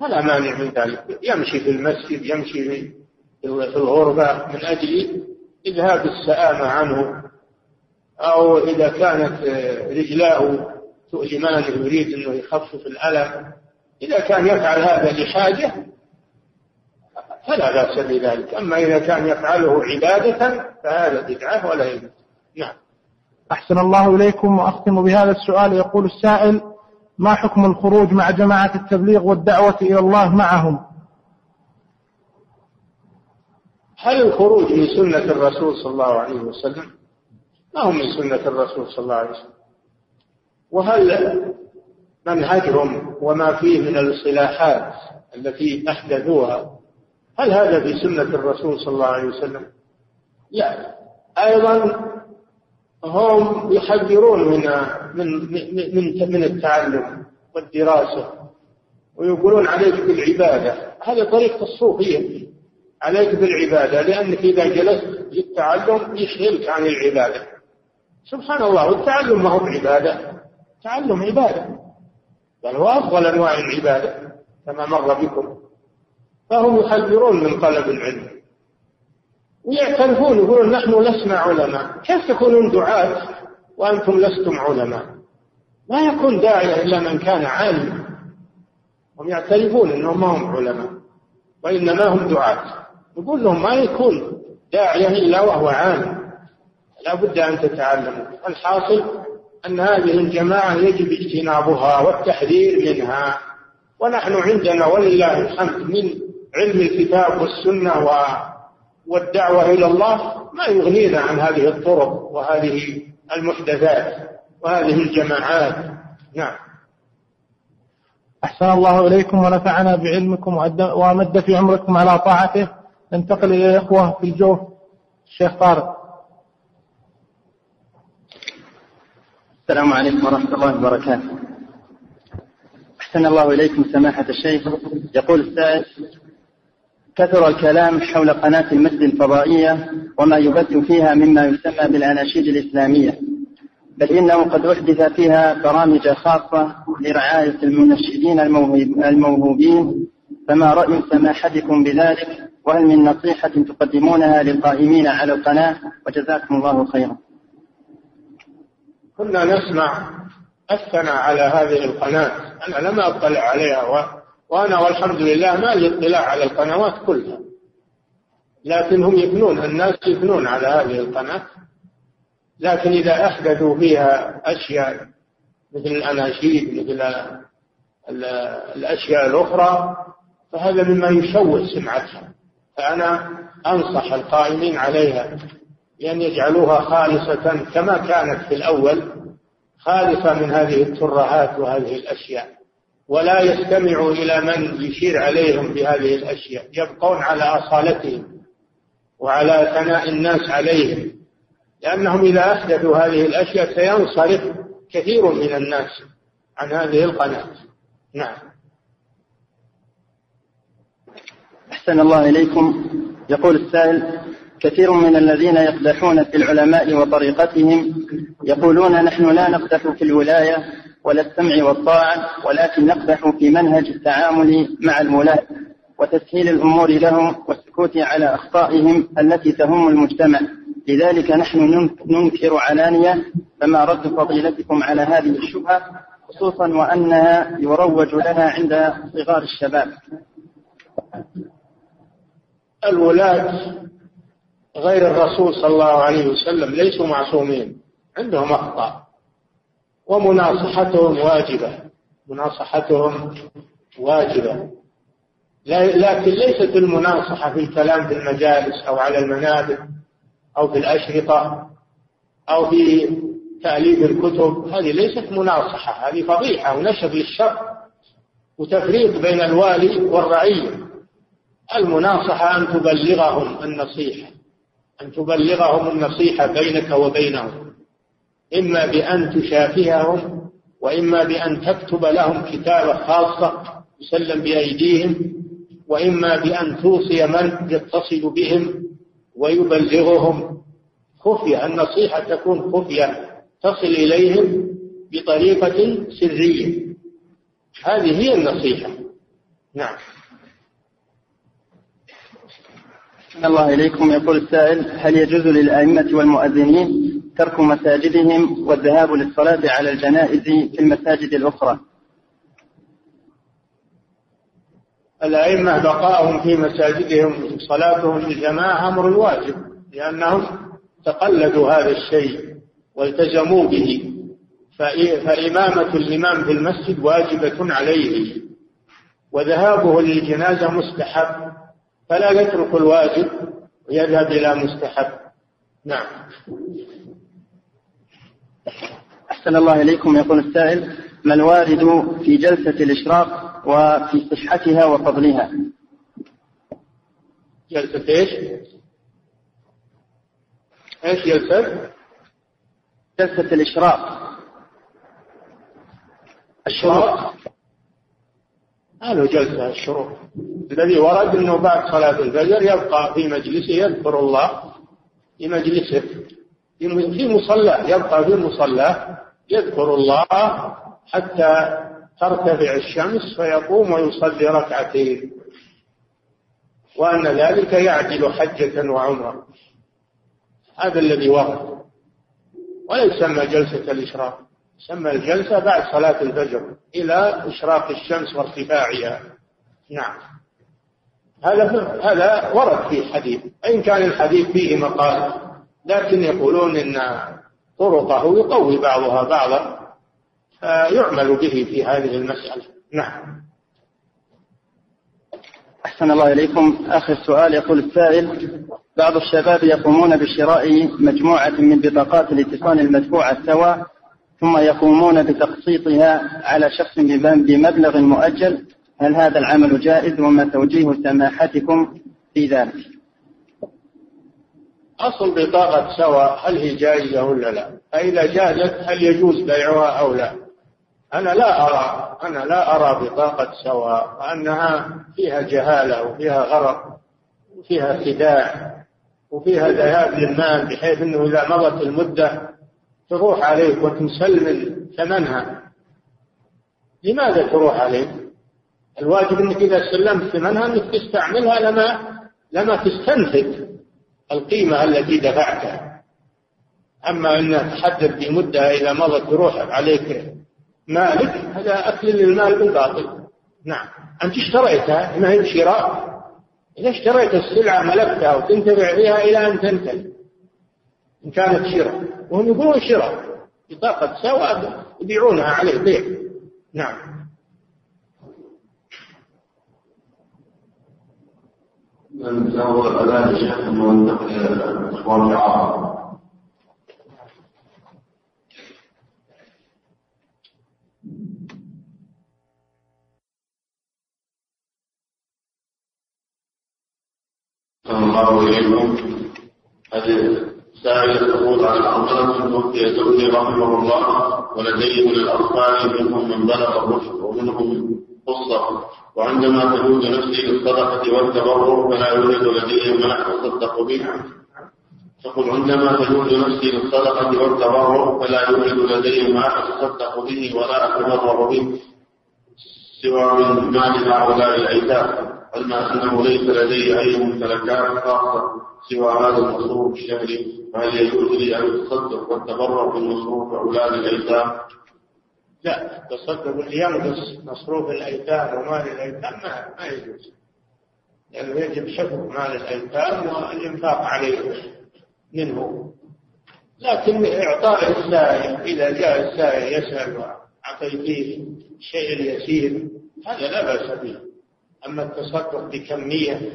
فلا مانع من ذلك. يمشي في المسجد يمشي في الغربة من أجل إذهاب السآمة عنه أو إذا كانت رجلاه تؤلمان يريد أنه يخفف الألم. إذا كان يفعل هذا لحاجة فلا بأس بذلك. أما إذا كان يفعله عبادة فهذا بدعة ولا يجوز. نعم. أحسن الله إليكم وأختم بهذا السؤال. يقول السائل ما حكم الخروج مع جماعة التبليغ والدعوة إلى الله معهم؟ هل الخروج من سنة الرسول صلى الله عليه وسلم؟ ما هو من سنة الرسول صلى الله عليه وسلم. وهل منهجهم وما فيه من الاصطلاحات التي أحدثوها هل هذا في سنة الرسول صلى الله عليه وسلم؟ لا أيضا هم يحذرون من من من من التعلم والدراسة ويقولون عليك بالعبادة. هذه طريقة الصوفية. عليك بالعبادة لأنك إذا جلست للتعلم يشغلك عن العبادة. سبحان الله والتعلم ما هو عبادة تعلم عبادة. بل هو أفضل أنواع العبادة كما مر بكم. فهم يحذرون من طلب العلم. ويعترفون يقولون نحن لسنا علماء. كيف تكونون دعاة وأنتم لستم علماء؟ ما يكون داعية إلا من كان عالما هم يعترفون أنهم ما هم علماء وإنما هم دعاة. يقول لهم ما يكون داعية إلا وهو عالم. لا بد أن تتعلموا. الحاصل أن هذه الجماعة يجب اجتنابها والتحذير منها. ونحن عندنا ولله الحمد من علم الكتاب والسنة والدعوة إلى الله ما يغنينا عن هذه الطرق وهذه المحدثات وهذه الجماعات. نعم. أحسن الله إليكم ونفعنا بعلمكم وأمد في عمركم على طاعته. ننتقل إلى الإخوة في الجوف. الشيخ طارق. السلام عليكم ورحمة الله وبركاته. أحسن الله إليكم سماحة الشيخ. يقول السائل كثر الكلام حول قناة المسجد الفضائية وما يبث فيها مما يسمى بالأناشيد الإسلامية بل إنه قد أحدث فيها برامج خاصة لرعاية المنشدين الموهوبين. فما رأي سماحتكم بذلك وهل من نصيحة تقدمونها للقائمين على القناة؟ وجزاكم الله خيرا. كنا نسمع الثناء على هذه القناة أنا لم أطلع عليها وأنا والحمد لله ما لي اطلاع على القنوات كلها. لكن هم يبنون الناس يبنون على هذه القناة. لكن إذا أحدثوا فيها أشياء مثل الأناشيد مثل الأشياء الأخرى فهذا مما يشوه سمعتها. فأنا أنصح القائمين عليها بأن يجعلوها خالصة كما كانت في الأول خالصة من هذه الترهات وهذه الأشياء. ولا يستمعوا إلى من يشير عليهم بهذه الأشياء يبقون على أصالتهم وعلى ثناء الناس عليهم. لأنهم إذا أحدثوا هذه الأشياء سينصرف كثير من الناس عن هذه القناة. نعم. أحسن الله إليكم. يقول السائل كثير من الذين يقدحون في العلماء وطريقتهم يقولون نحن لا نقدح في الولاية ولا السمع والطاعة ولكن نقدح في منهج التعامل مع الولاة وتسهيل الأمور لهم والسكوت على أخطائهم التي تهم المجتمع. لذلك نحن ننكر علانية فما رد فضيلتكم على هذه الشبهة خصوصا وأنها يروج لها عند صغار الشباب. الولاة غير الرسول صلى الله عليه وسلم ليسوا معصومين عندهم أخطاء. ومناصحتهم واجبة. مناصحتهم واجبة. لكن ليست المناصحة في الكلام في المجالس أو على المنابر أو في الأشرطة أو في تأليف الكتب. هذه ليست مناصحة هذه فضيحة ونشر للشر وتفريق بين الوالي والرعية المناصحة أن تبلغهم النصيحة أن تبلغهم النصيحة بينك وبينهم. إما بأن تشافههم وإما بأن تكتب لهم كتابة خاصة تسلم بأيديهم وإما بأن توصي من يتصل بهم ويبلغهم. خفية النصيحة تكون خفية تصل إليهم بطريقة سرية. هذه هي النصيحة. نعم. الله إليكم. يقول السائل هل يجوز للأئمة والمؤذنين ترك مساجدهم والذهاب للصلاة على الجنائز في المساجد الأخرى. الأئمة بقاءهم في مساجدهم صلاتهم الجماعة أمر واجب لأنهم تقلدوا هذا الشيء والتزموا به. فإمامة الإمام في المسجد واجبة عليه. وذهابه للجنازة مستحب فلا يترك الواجب ويذهب إلى مستحب. نعم. أحسن الله إليكم يقول السائل ما الوارد في جلسة الإشراق وفي صحتها وفضلها؟ جلسة إيش؟ إيش جلسة؟ جلسة الإشراق. الشروق؟ هذا جلسة الشروق. الذي ورد أنه بعد صلاة الفجر يبقى في مجلسه يذكر الله في مجلسه. في مصلاه يبقى في مصلاه يذكر الله حتى ترتفع الشمس فيقوم ويصلي ركعتين. وأن ذلك يعدل حجة وعمرة. هذا الذي ورد ولا يسمى جلسة الإشراق. يسمى الجلسة بعد صلاة الفجر إلى إشراق الشمس وارتفاعها. نعم. هذا هذا ورد في حديث إن كان الحديث فيه مقال لكن يقولون إن طرقه يقوي بعضها بعضا فيعمل به في هذه المسألة. نعم. أحسن الله إليكم. آخر سؤال يقول السائل بعض الشباب يقومون بشراء مجموعة من بطاقات الاتصال المدفوعة سوا ثم يقومون بتقسيطها على شخص بمبلغ مؤجل. هل هذا العمل جائز؟ وما توجيه سماحتكم في ذلك؟ أصل بطاقة سواء هل هي جائزة ولا لا. فإذا جازت هل يجوز بيعها أو لا. أنا لا أرى أنا لا أرى بطاقة سواء أنها فيها جهالة وفيها غرق وفيها خداع وفيها ذهاب للمال بحيث أنه إذا مضت المدة تروح عليك وتسلم ثمنها. لماذا تروح عليك؟ الواجب إنك إذا سلمت ثمنها إنك تستعملها لما لما تستنفذ. القيمة التي دفعتها. أما أن تحدد بمدة إذا مضت تروح عليك مالك هذا أكل للمال بالباطل. نعم. أنت اشتريتها ما هي شراء؟ إذا اشتريت السلعة ملكتها وتنتفع بها إلى أن تنتهي. إن كانت شراء. وهم يقولون شراء. بطاقة سواء يبيعونها عليه بيع. نعم. من تناول الأذان الشيخ الموثق للإخوان العرب الله إليكم هذه سائلة تقول عن توفي رحمه الله ولديه للأطفال منهم من بلغ الرشد ومنهم قصة. وعندما تجوز نفسي للصدقة والتبرع فلا يوجد لدي ما أتصدق به. تقول عندما تجوز نفسي للصدقة والتبرع فلا يوجد لدي ما أتصدق به ولا أتبرع به. سوى من مال هؤلاء الأيتام علما أنه ليس لدي أي ممتلكات خاصة سوى هذا المصروف الشهري. فهل يجوز لي أن أتصدق والتبرع بالمصروف أولاد الأيتام لا تصدق اللي ينقص مصروف الأيتام ومال الأيتام ما, ما يجوز. لأنه يجب حفظ مال الأيتام والإنفاق عليه منه. لكن إعطاء السائل إذا جاء السائل يسأل وأعطيتيه الشيء اليسير هذا لا بأس به. أما التصدق بكمية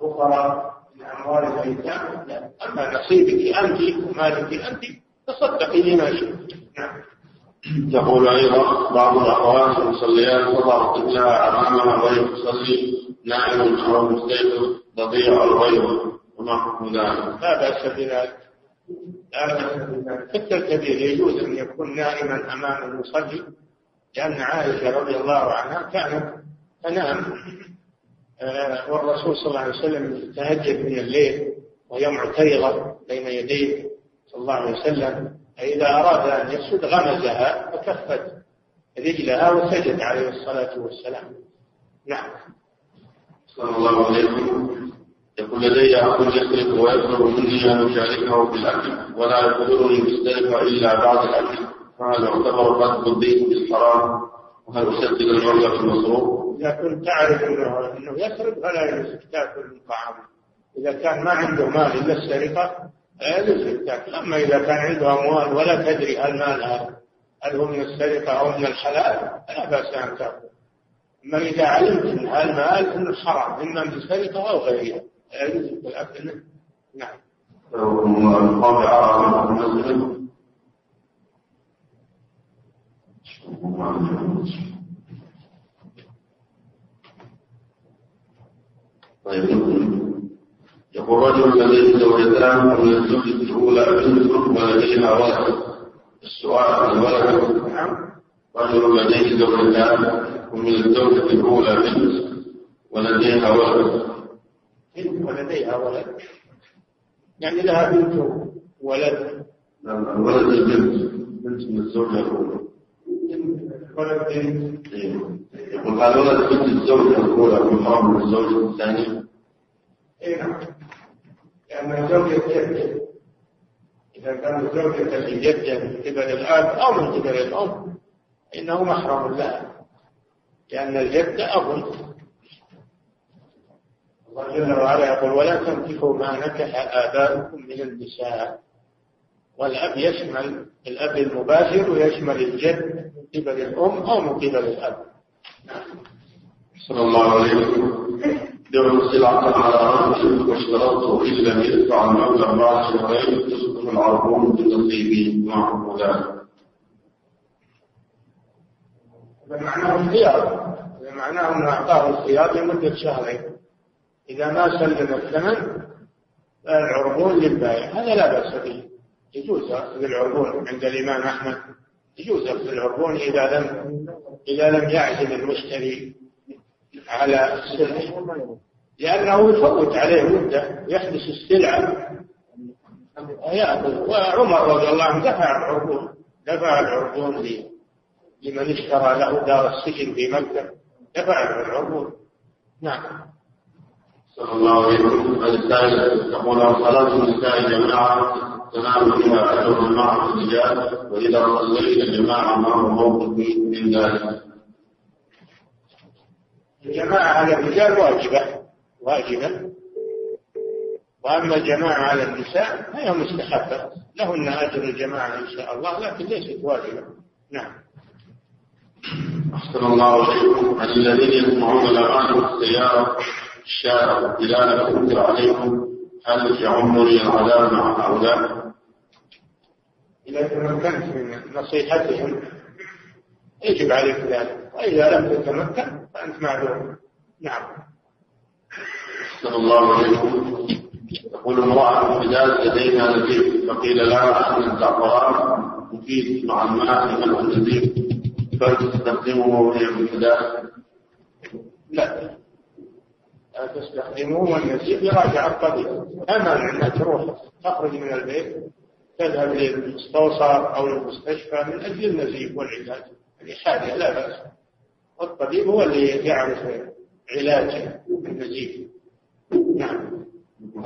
أخرى من أموال الأيتام لا. أما نصيبك أنت ومالك أنت تصدقي بما شئت. نعم. تقول أيضا بعض الأخوات المصليات وضعت ابنها أمامها وهي تصلي نائم أو مستيقظ تضيع الغيب وما حكم ذلك؟ لا بأس بذلك. لا بأس بذلك. حتى الكبير يجوز أن يكون نائما أمام المصلي لأن عائشة رضي الله عنها كانت تنام. آه، والرسول صلى الله عليه وسلم تهجد من الليل وهي معترضة بين يديه صلى الله عليه وسلم. فإذا أراد أن يسجد غمزها فكفت رجلها وسجد عليه الصلاة والسلام. نعم. صلى الله عليه وسلم يقول لدي أخ يسرق ويطلب مني أن أشاركه في الأكل ولا يقدرني بالسرقة إلا بعد الأكل. فهل يعتبر قتل الضيف بالحرام؟ وهل أسدد المبلغ المصروف؟ إذا كنت تعرف أنه أنه يسرق فلا يجوز تاكل من طعامه إذا كان ما عنده مال إلا السرقة التاكل أما إذا كان عنده أموال ولا تدري هل مالها هل هو من السرقة أو من الحلال فلا بأس أن تأكل. أما إذا علمت أن المال أنه حرام إما من السرقة أو غيرها. يجوز الأكل نعم. طيب يقول رجل لديه زوجتان ومن الزوجة الأولى بنت ولديها ولد السؤال عن الولد رجل لديه زوجتان ومن الزوجة الأولى بنت ولديها ولد بنت ولديها ولد يعني لها بنت ولد نعم الولد البنت. بنت من الزوجة الأولى. ولد بنت. يقول هذا ولد بنت الزوجة الأولى من من الزوجة الثانية؟ اي نعم. لأن زوجة جد إذا كان زوجة الجدة من قبل الآب أو من قبل الأم إنه محرم لها لأن الجد أب. الله جل وعلا يقول ولا تنكحوا ما نكح آباؤكم من النساء. والأب يشمل الأب المباشر ويشمل الجد من قبل الأم أو من قبل الأب. صلى الله عليه وسلم. يوم سلعة على رجل واشترطه لم يدفع المبلغ بعد شهرين تسقط العربون ذلك. هذا معناه الخيار معناه أنه أعطاه الخيار لمدة شهرين. إذا ما سلم الثمن فالعربون للبائع هذا لا بأس به. يجوز أخذ العربون عند الإمام أحمد. يجوز أخذ العربون إذا لم إذا لم يعزم المشتري على السلع لأنه يفوت عليه مدة يحدث السلعة ويأخذ وعمر رضي الله عنه دفع العربون دفع العربون لمن اشترى له دار السجن في مكة دفع العربون نعم. صلى الله عليه وسلم. الثالث تقول صلاة النساء جماعة تنام فيها أجر مع الرجال وإذا صلينا جماعة ما هو موقف من ذلك الجماعة على الرجال واجبة. واجبة. وأما الجماعة على النساء فهي مستحبة. لهن أجر الجماعة إن شاء الله لكن ليست واجبة. نعم. أحسن الله إليكم. عن الذين يسمعون الأغاني في السيارة الشارع لم أنكر عليكم هل يعمني العذاب مع هؤلاء؟ إذا تمكنت من نصيحتهم يجب عليك ذلك. وإذا لم تتمكن فأنت معذور. نعم. أحسن الله عليكم. تقول امرأة حجاز لديها نزيف فقيل لها أن الزعفران مفيد مع الماء لمنع النزيف فلتستخدمه وهي بالحداث لا. تستخدموه والنزيف يراجع الطبيب أما أنها تروح تخرج من البيت تذهب للمستوصف أو المستشفى من أجل النزيف والعلاج. هذه حاجة لا بأس. والطبيب هو اللي يعرف علاج النزيف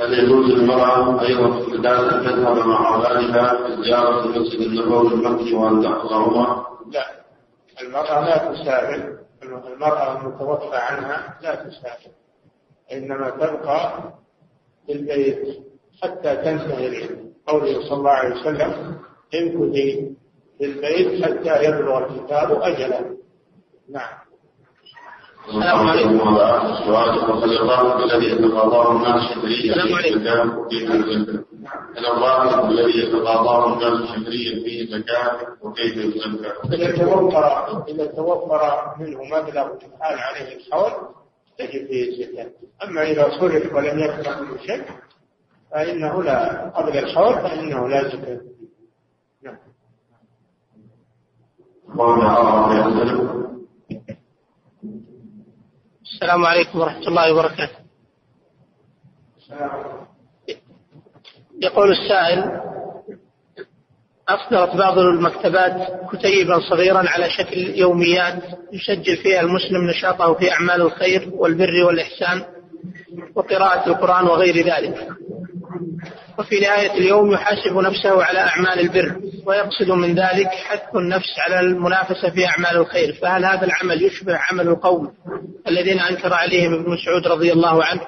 هل يجوز للمرأة أيضا في الحداث أن تذهب مع أولادها في زيارة المسجد النبوي المكي وأن تحضرهما؟ لا. المرأة لا تسافر. المرأة المتوفى عنها لا تسافر. إنما تبقى في البيت حتى تنتهي العلم قوله صلى الله عليه وسلم امكثي في البيت حتى يبلغ الكتاب أجله نعم. السلام عليكم السؤال وقد الراتب الذي يتقاضاه الناس شهريا السلام عليكم. وكيف يزكى؟ هل الراتب الذي يتقاضاه الناس شهريا فيه زكاة وكيف يزكى؟ إذا توفر إذا توفر منه مبلغ حال عليه الحول تجب فيه الزكاة أما إذا صرف ولم يبقى منه شيء فإنه لا قبل الحول فإنه لا زكاة فيه. نعم قال الله السلام عليكم ورحمة الله وبركاته. يقول السائل أصدرت بعض المكتبات كتيبا صغيرا على شكل يوميات يسجل فيها المسلم نشاطه في أعمال الخير والبر والإحسان وقراءة القرآن وغير ذلك. وفي نهاية اليوم يحاسب نفسه على أعمال البر ويقصد من ذلك حث النفس على المنافسة في أعمال الخير. فهل هذا العمل يشبه عمل القوم الذين أنكر عليهم ابن مسعود رضي الله عنه؟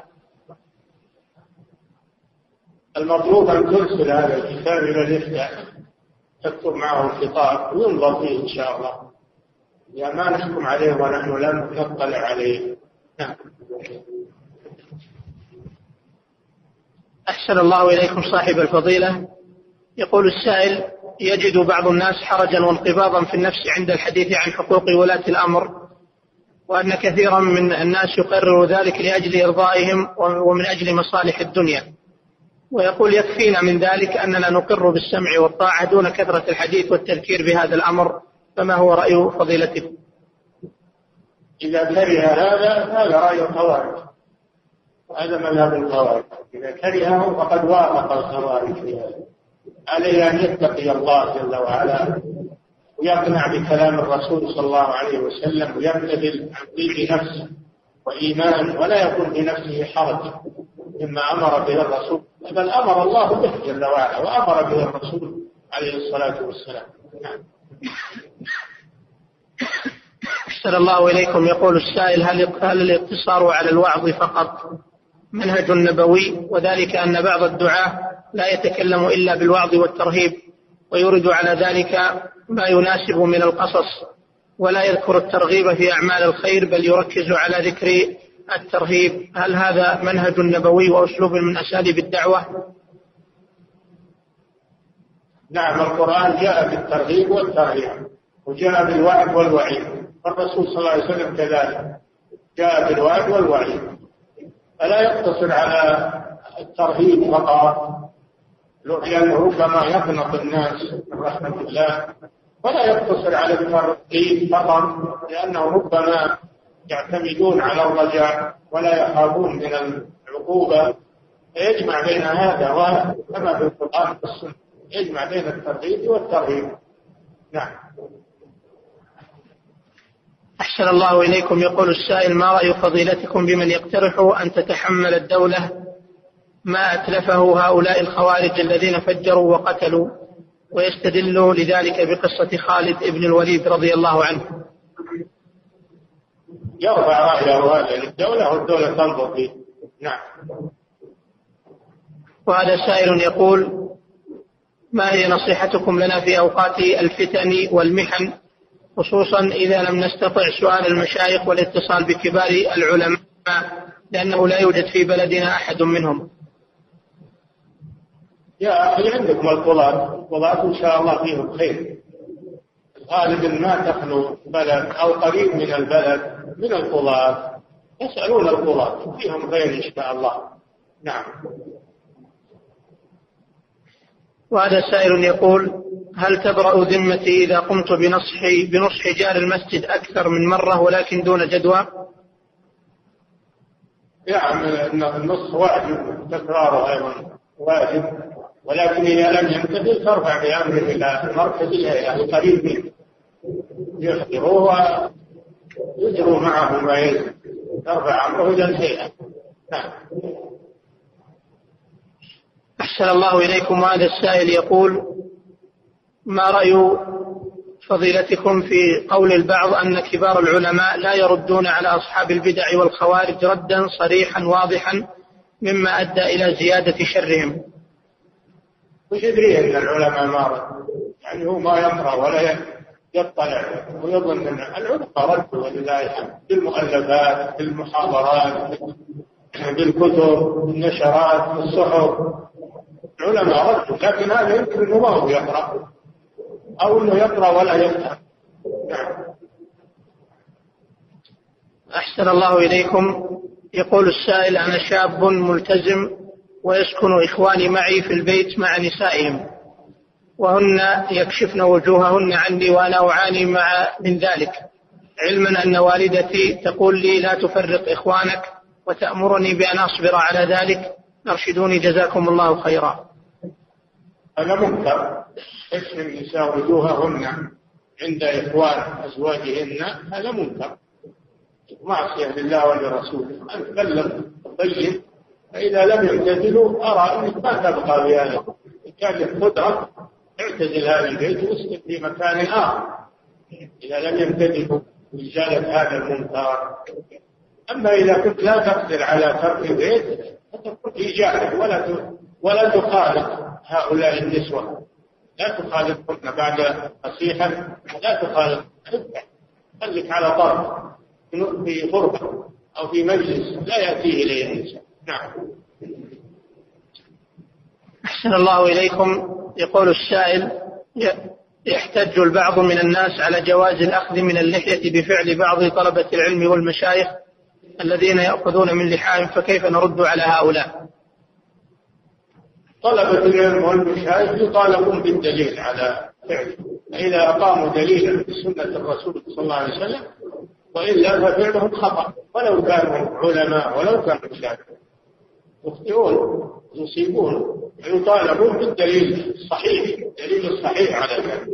المطلوب أن ترسل هذا الكتاب إلى الإفتاء تكتب معه الخطاب وينظر فيه إن شاء الله. يا ما نحكم عليه ونحن لم نطلع عليه. نعم. أحسن الله إليكم صاحب الفضيلة. يقول السائل يجد بعض الناس حرجا وانقباضا في النفس عند الحديث عن حقوق ولاة الأمر وأن كثيرا من الناس يقرر ذلك لأجل إرضائهم ومن أجل مصالح الدنيا. ويقول يكفينا من ذلك أننا نقر بالسمع والطاعة دون كثرة الحديث والتذكير بهذا الأمر. فما هو رأي فضيلتكم إذا كره هذا هذا رأي الخوارج. هذا مذهب الخوارج. إذا كرهه فقد وافق الخوارج في هذا. عليه أن يتقي الله جل وعلا ويقنع بكلام الرسول صلى الله عليه وسلم ويبتذل عن طيب نفسه وإيمان ولا يكون في نفسه حرج مما أمر به الرسول. بل أمر الله به جل وعلا وأمر به الرسول عليه الصلاة والسلام. نعم. أحسن الله إليكم. يقول السائل هل هل الاقتصار على الوعظ فقط؟ منهج نبوي وذلك أن بعض الدعاة لا يتكلم إلا بالوعظ والترهيب ويورد على ذلك ما يناسب من القصص ولا يذكر الترغيب في أعمال الخير بل يركز على ذكر الترهيب. هل هذا منهج نبوي وأسلوب من أساليب الدعوة؟ نعم القرآن جاء بالترغيب والترهيب وجاء بالوعد والوعيد. والرسول صلى الله عليه وسلم كذلك جاء بالوعد والوعيد. فلا يقتصر على الترهيب فقط لأنه ربما يقنط الناس من رحمة الله. ولا يقتصر على الترهيب فقط لأنه ربما يعتمدون على الرجاء ولا يخافون من العقوبة. فيجمع بين هذا وكما في القرآن والسنة يجمع بين الترغيب والترهيب. نعم. أحسن الله إليكم. يقول السائل ما رأي فضيلتكم بمن يقترح أن تتحمل الدولة ما أتلفه هؤلاء الخوارج الذين فجروا وقتلوا ويستدل لذلك بقصة خالد بن الوليد رضي الله عنه؟ يرفع رأيه هذا للدولة والدولة تنظر فيه. نعم. وهذا سائل يقول ما هي نصيحتكم لنا في أوقات الفتن والمحن خصوصا إذا لم نستطع سؤال المشايخ والاتصال بكبار العلماء لأنه لا يوجد في بلدنا أحد منهم. يا أخي عندكم القضاة. القضاة إن شاء الله فيهم خير. غالبا ما تخلو بلد أو قريب من البلد من القضاة. يسألون القضاة. فيهم خير إن شاء الله. نعم. وهذا سائل يقول هل تبرأ ذمتي إذا قمت بنصح بنصح جار المسجد أكثر من مرة ولكن دون جدوى؟ نعم النصح واجب تكراره أيضا واجب ولكن إذا لم يمتثل ترفع بأمره إلى مركز الهيئة القريب منه. يخبروه ويجروا معه ما ترفع أمره إلى الهيئة نعم. أحسن الله إليكم هذا السائل يقول ما رأي فضيلتكم في قول البعض أن كبار العلماء لا يردون على أصحاب البدع والخوارج ردا صريحا واضحا مما أدى إلى زيادة شرهم. وش يدري أن العلماء ما رد؟ يعني هو ما يقرأ ولا يطلع ويظن أن العلماء ردوا ولله الحمد. بالمؤلفات بالمحاضرات بالكتب بالنشرات بالصحف العلماء ردوا لكن هذا يمكن إنه ما هو يقرأ. أو إنه يقرأ ولا يفهم نعم أحسن الله إليكم. يقول السائل أنا شاب ملتزم ويسكن إخواني معي في البيت مع نسائهم وهن يكشفن وجوههن عني وأنا أعاني مع من ذلك. علما أن والدتي تقول لي لا تفرق إخوانك وتأمرني بأن أصبر على ذلك. أرشدوني جزاكم الله خيرا. هذا منكر كشف النساء وجوههن عند إخوان أزواجهن هذا منكر. معصية لله ولرسوله. أن تبلغ طيب فإذا لم يعتزلوا أرى أنك ما تبقى بهذا. إن كان لك قدرة اعتزل هذا البيت واسكن في مكان آخر. إذا لم يمتثلوا رجالة هذا المنكر. أما إذا كنت لا تقدر على ترك البيت فتكون في جاهل ولا ولا تخالف هؤلاء النسوة. لا تخالفهن بعد نصيحة لا تخالف خليك على طرف في غرفة أو في مجلس لا يأتيه إليه النساء نعم. أحسن الله إليكم. يقول السائل يحتج البعض من الناس على جواز الأخذ من اللحية بفعل بعض طلبة العلم والمشايخ الذين يأخذون من لحاهم فكيف نرد على هؤلاء؟ طلبة العلم والمشايخ يطالبون بالدليل على فعله. فإذا أقاموا دليلا في سنة الرسول صلى الله عليه وسلم وإلا ففعلهم خطأ. ولو كانوا علماء ولو كانوا مشايخ يخطئون يصيبون يطالبون بالدليل الصحيح الدليل الصحيح على ذلك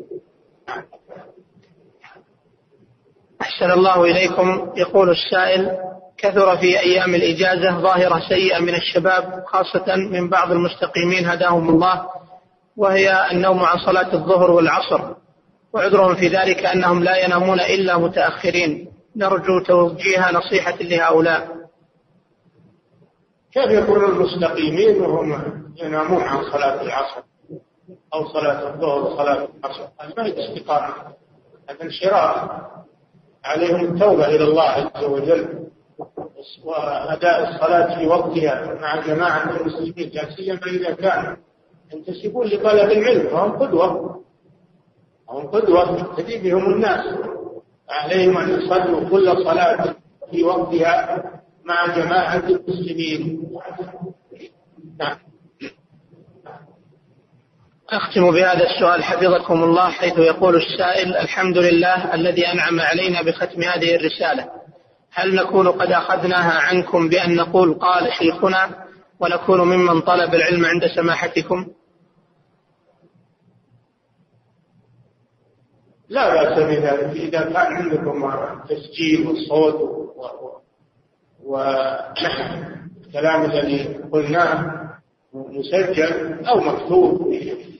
أحسن الله إليكم. يقول السائل كثر في أيام الإجازة ظاهرة سيئة من الشباب خاصة من بعض المستقيمين هداهم الله وهي النوم عن صلاة الظهر والعصر. وعذرهم في ذلك أنهم لا ينامون إلا متأخرين. نرجو توجيه نصيحة لهؤلاء. كيف يكون المستقيمين وهم ينامون عن صلاة العصر؟ أو صلاة الظهر وصلاة العصر. هذا ما استقامة هذا انشراف عليهم التوبة إلى الله عز وجل. وأداء الصلاة في وقتها مع جماعة المسلمين لا سيما إذا كانوا ينتسبون لطلب العلم وهم قدوة. هم قدوة يقتدي بهم الناس. عليهم أن يصلوا كل صلاة في وقتها مع جماعة المسلمين. نعم. أختم بهذا السؤال حفظكم الله حيث يقول السائل الحمد لله الذي أنعم علينا بختم هذه الرسالة. هل نكون قد أخذناها عنكم بأن نقول قال شيخنا ونكون ممن طلب العلم عند سماحتكم؟ لا بأس بذلك. إذا كان عندكم تسجيل والصوت والكلام الذي قلناه مسجل أو مكتوب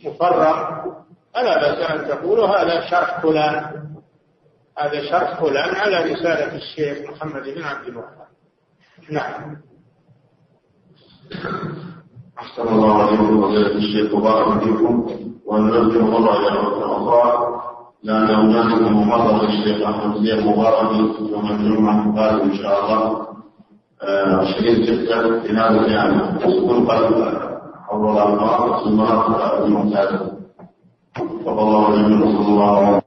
مفرغ فلا بأس أن تقولوا هذا شرح فلان. هذا شرح فلان على رسالة الشيخ محمد بن عبد الوهاب. نعم. أحسن الله عليكم. فضيلة الشيخ وبارك فيكم. ونرجو مرة إلى مرة أخرى. لأن هناك محاضرة للشيخ أحمد زين مبارك يوم الجمعة القادم إن شاء الله. 20 ستة في هذا الجامع تكون قد حول في المناطق الممتازة تفضل الله وجل الله.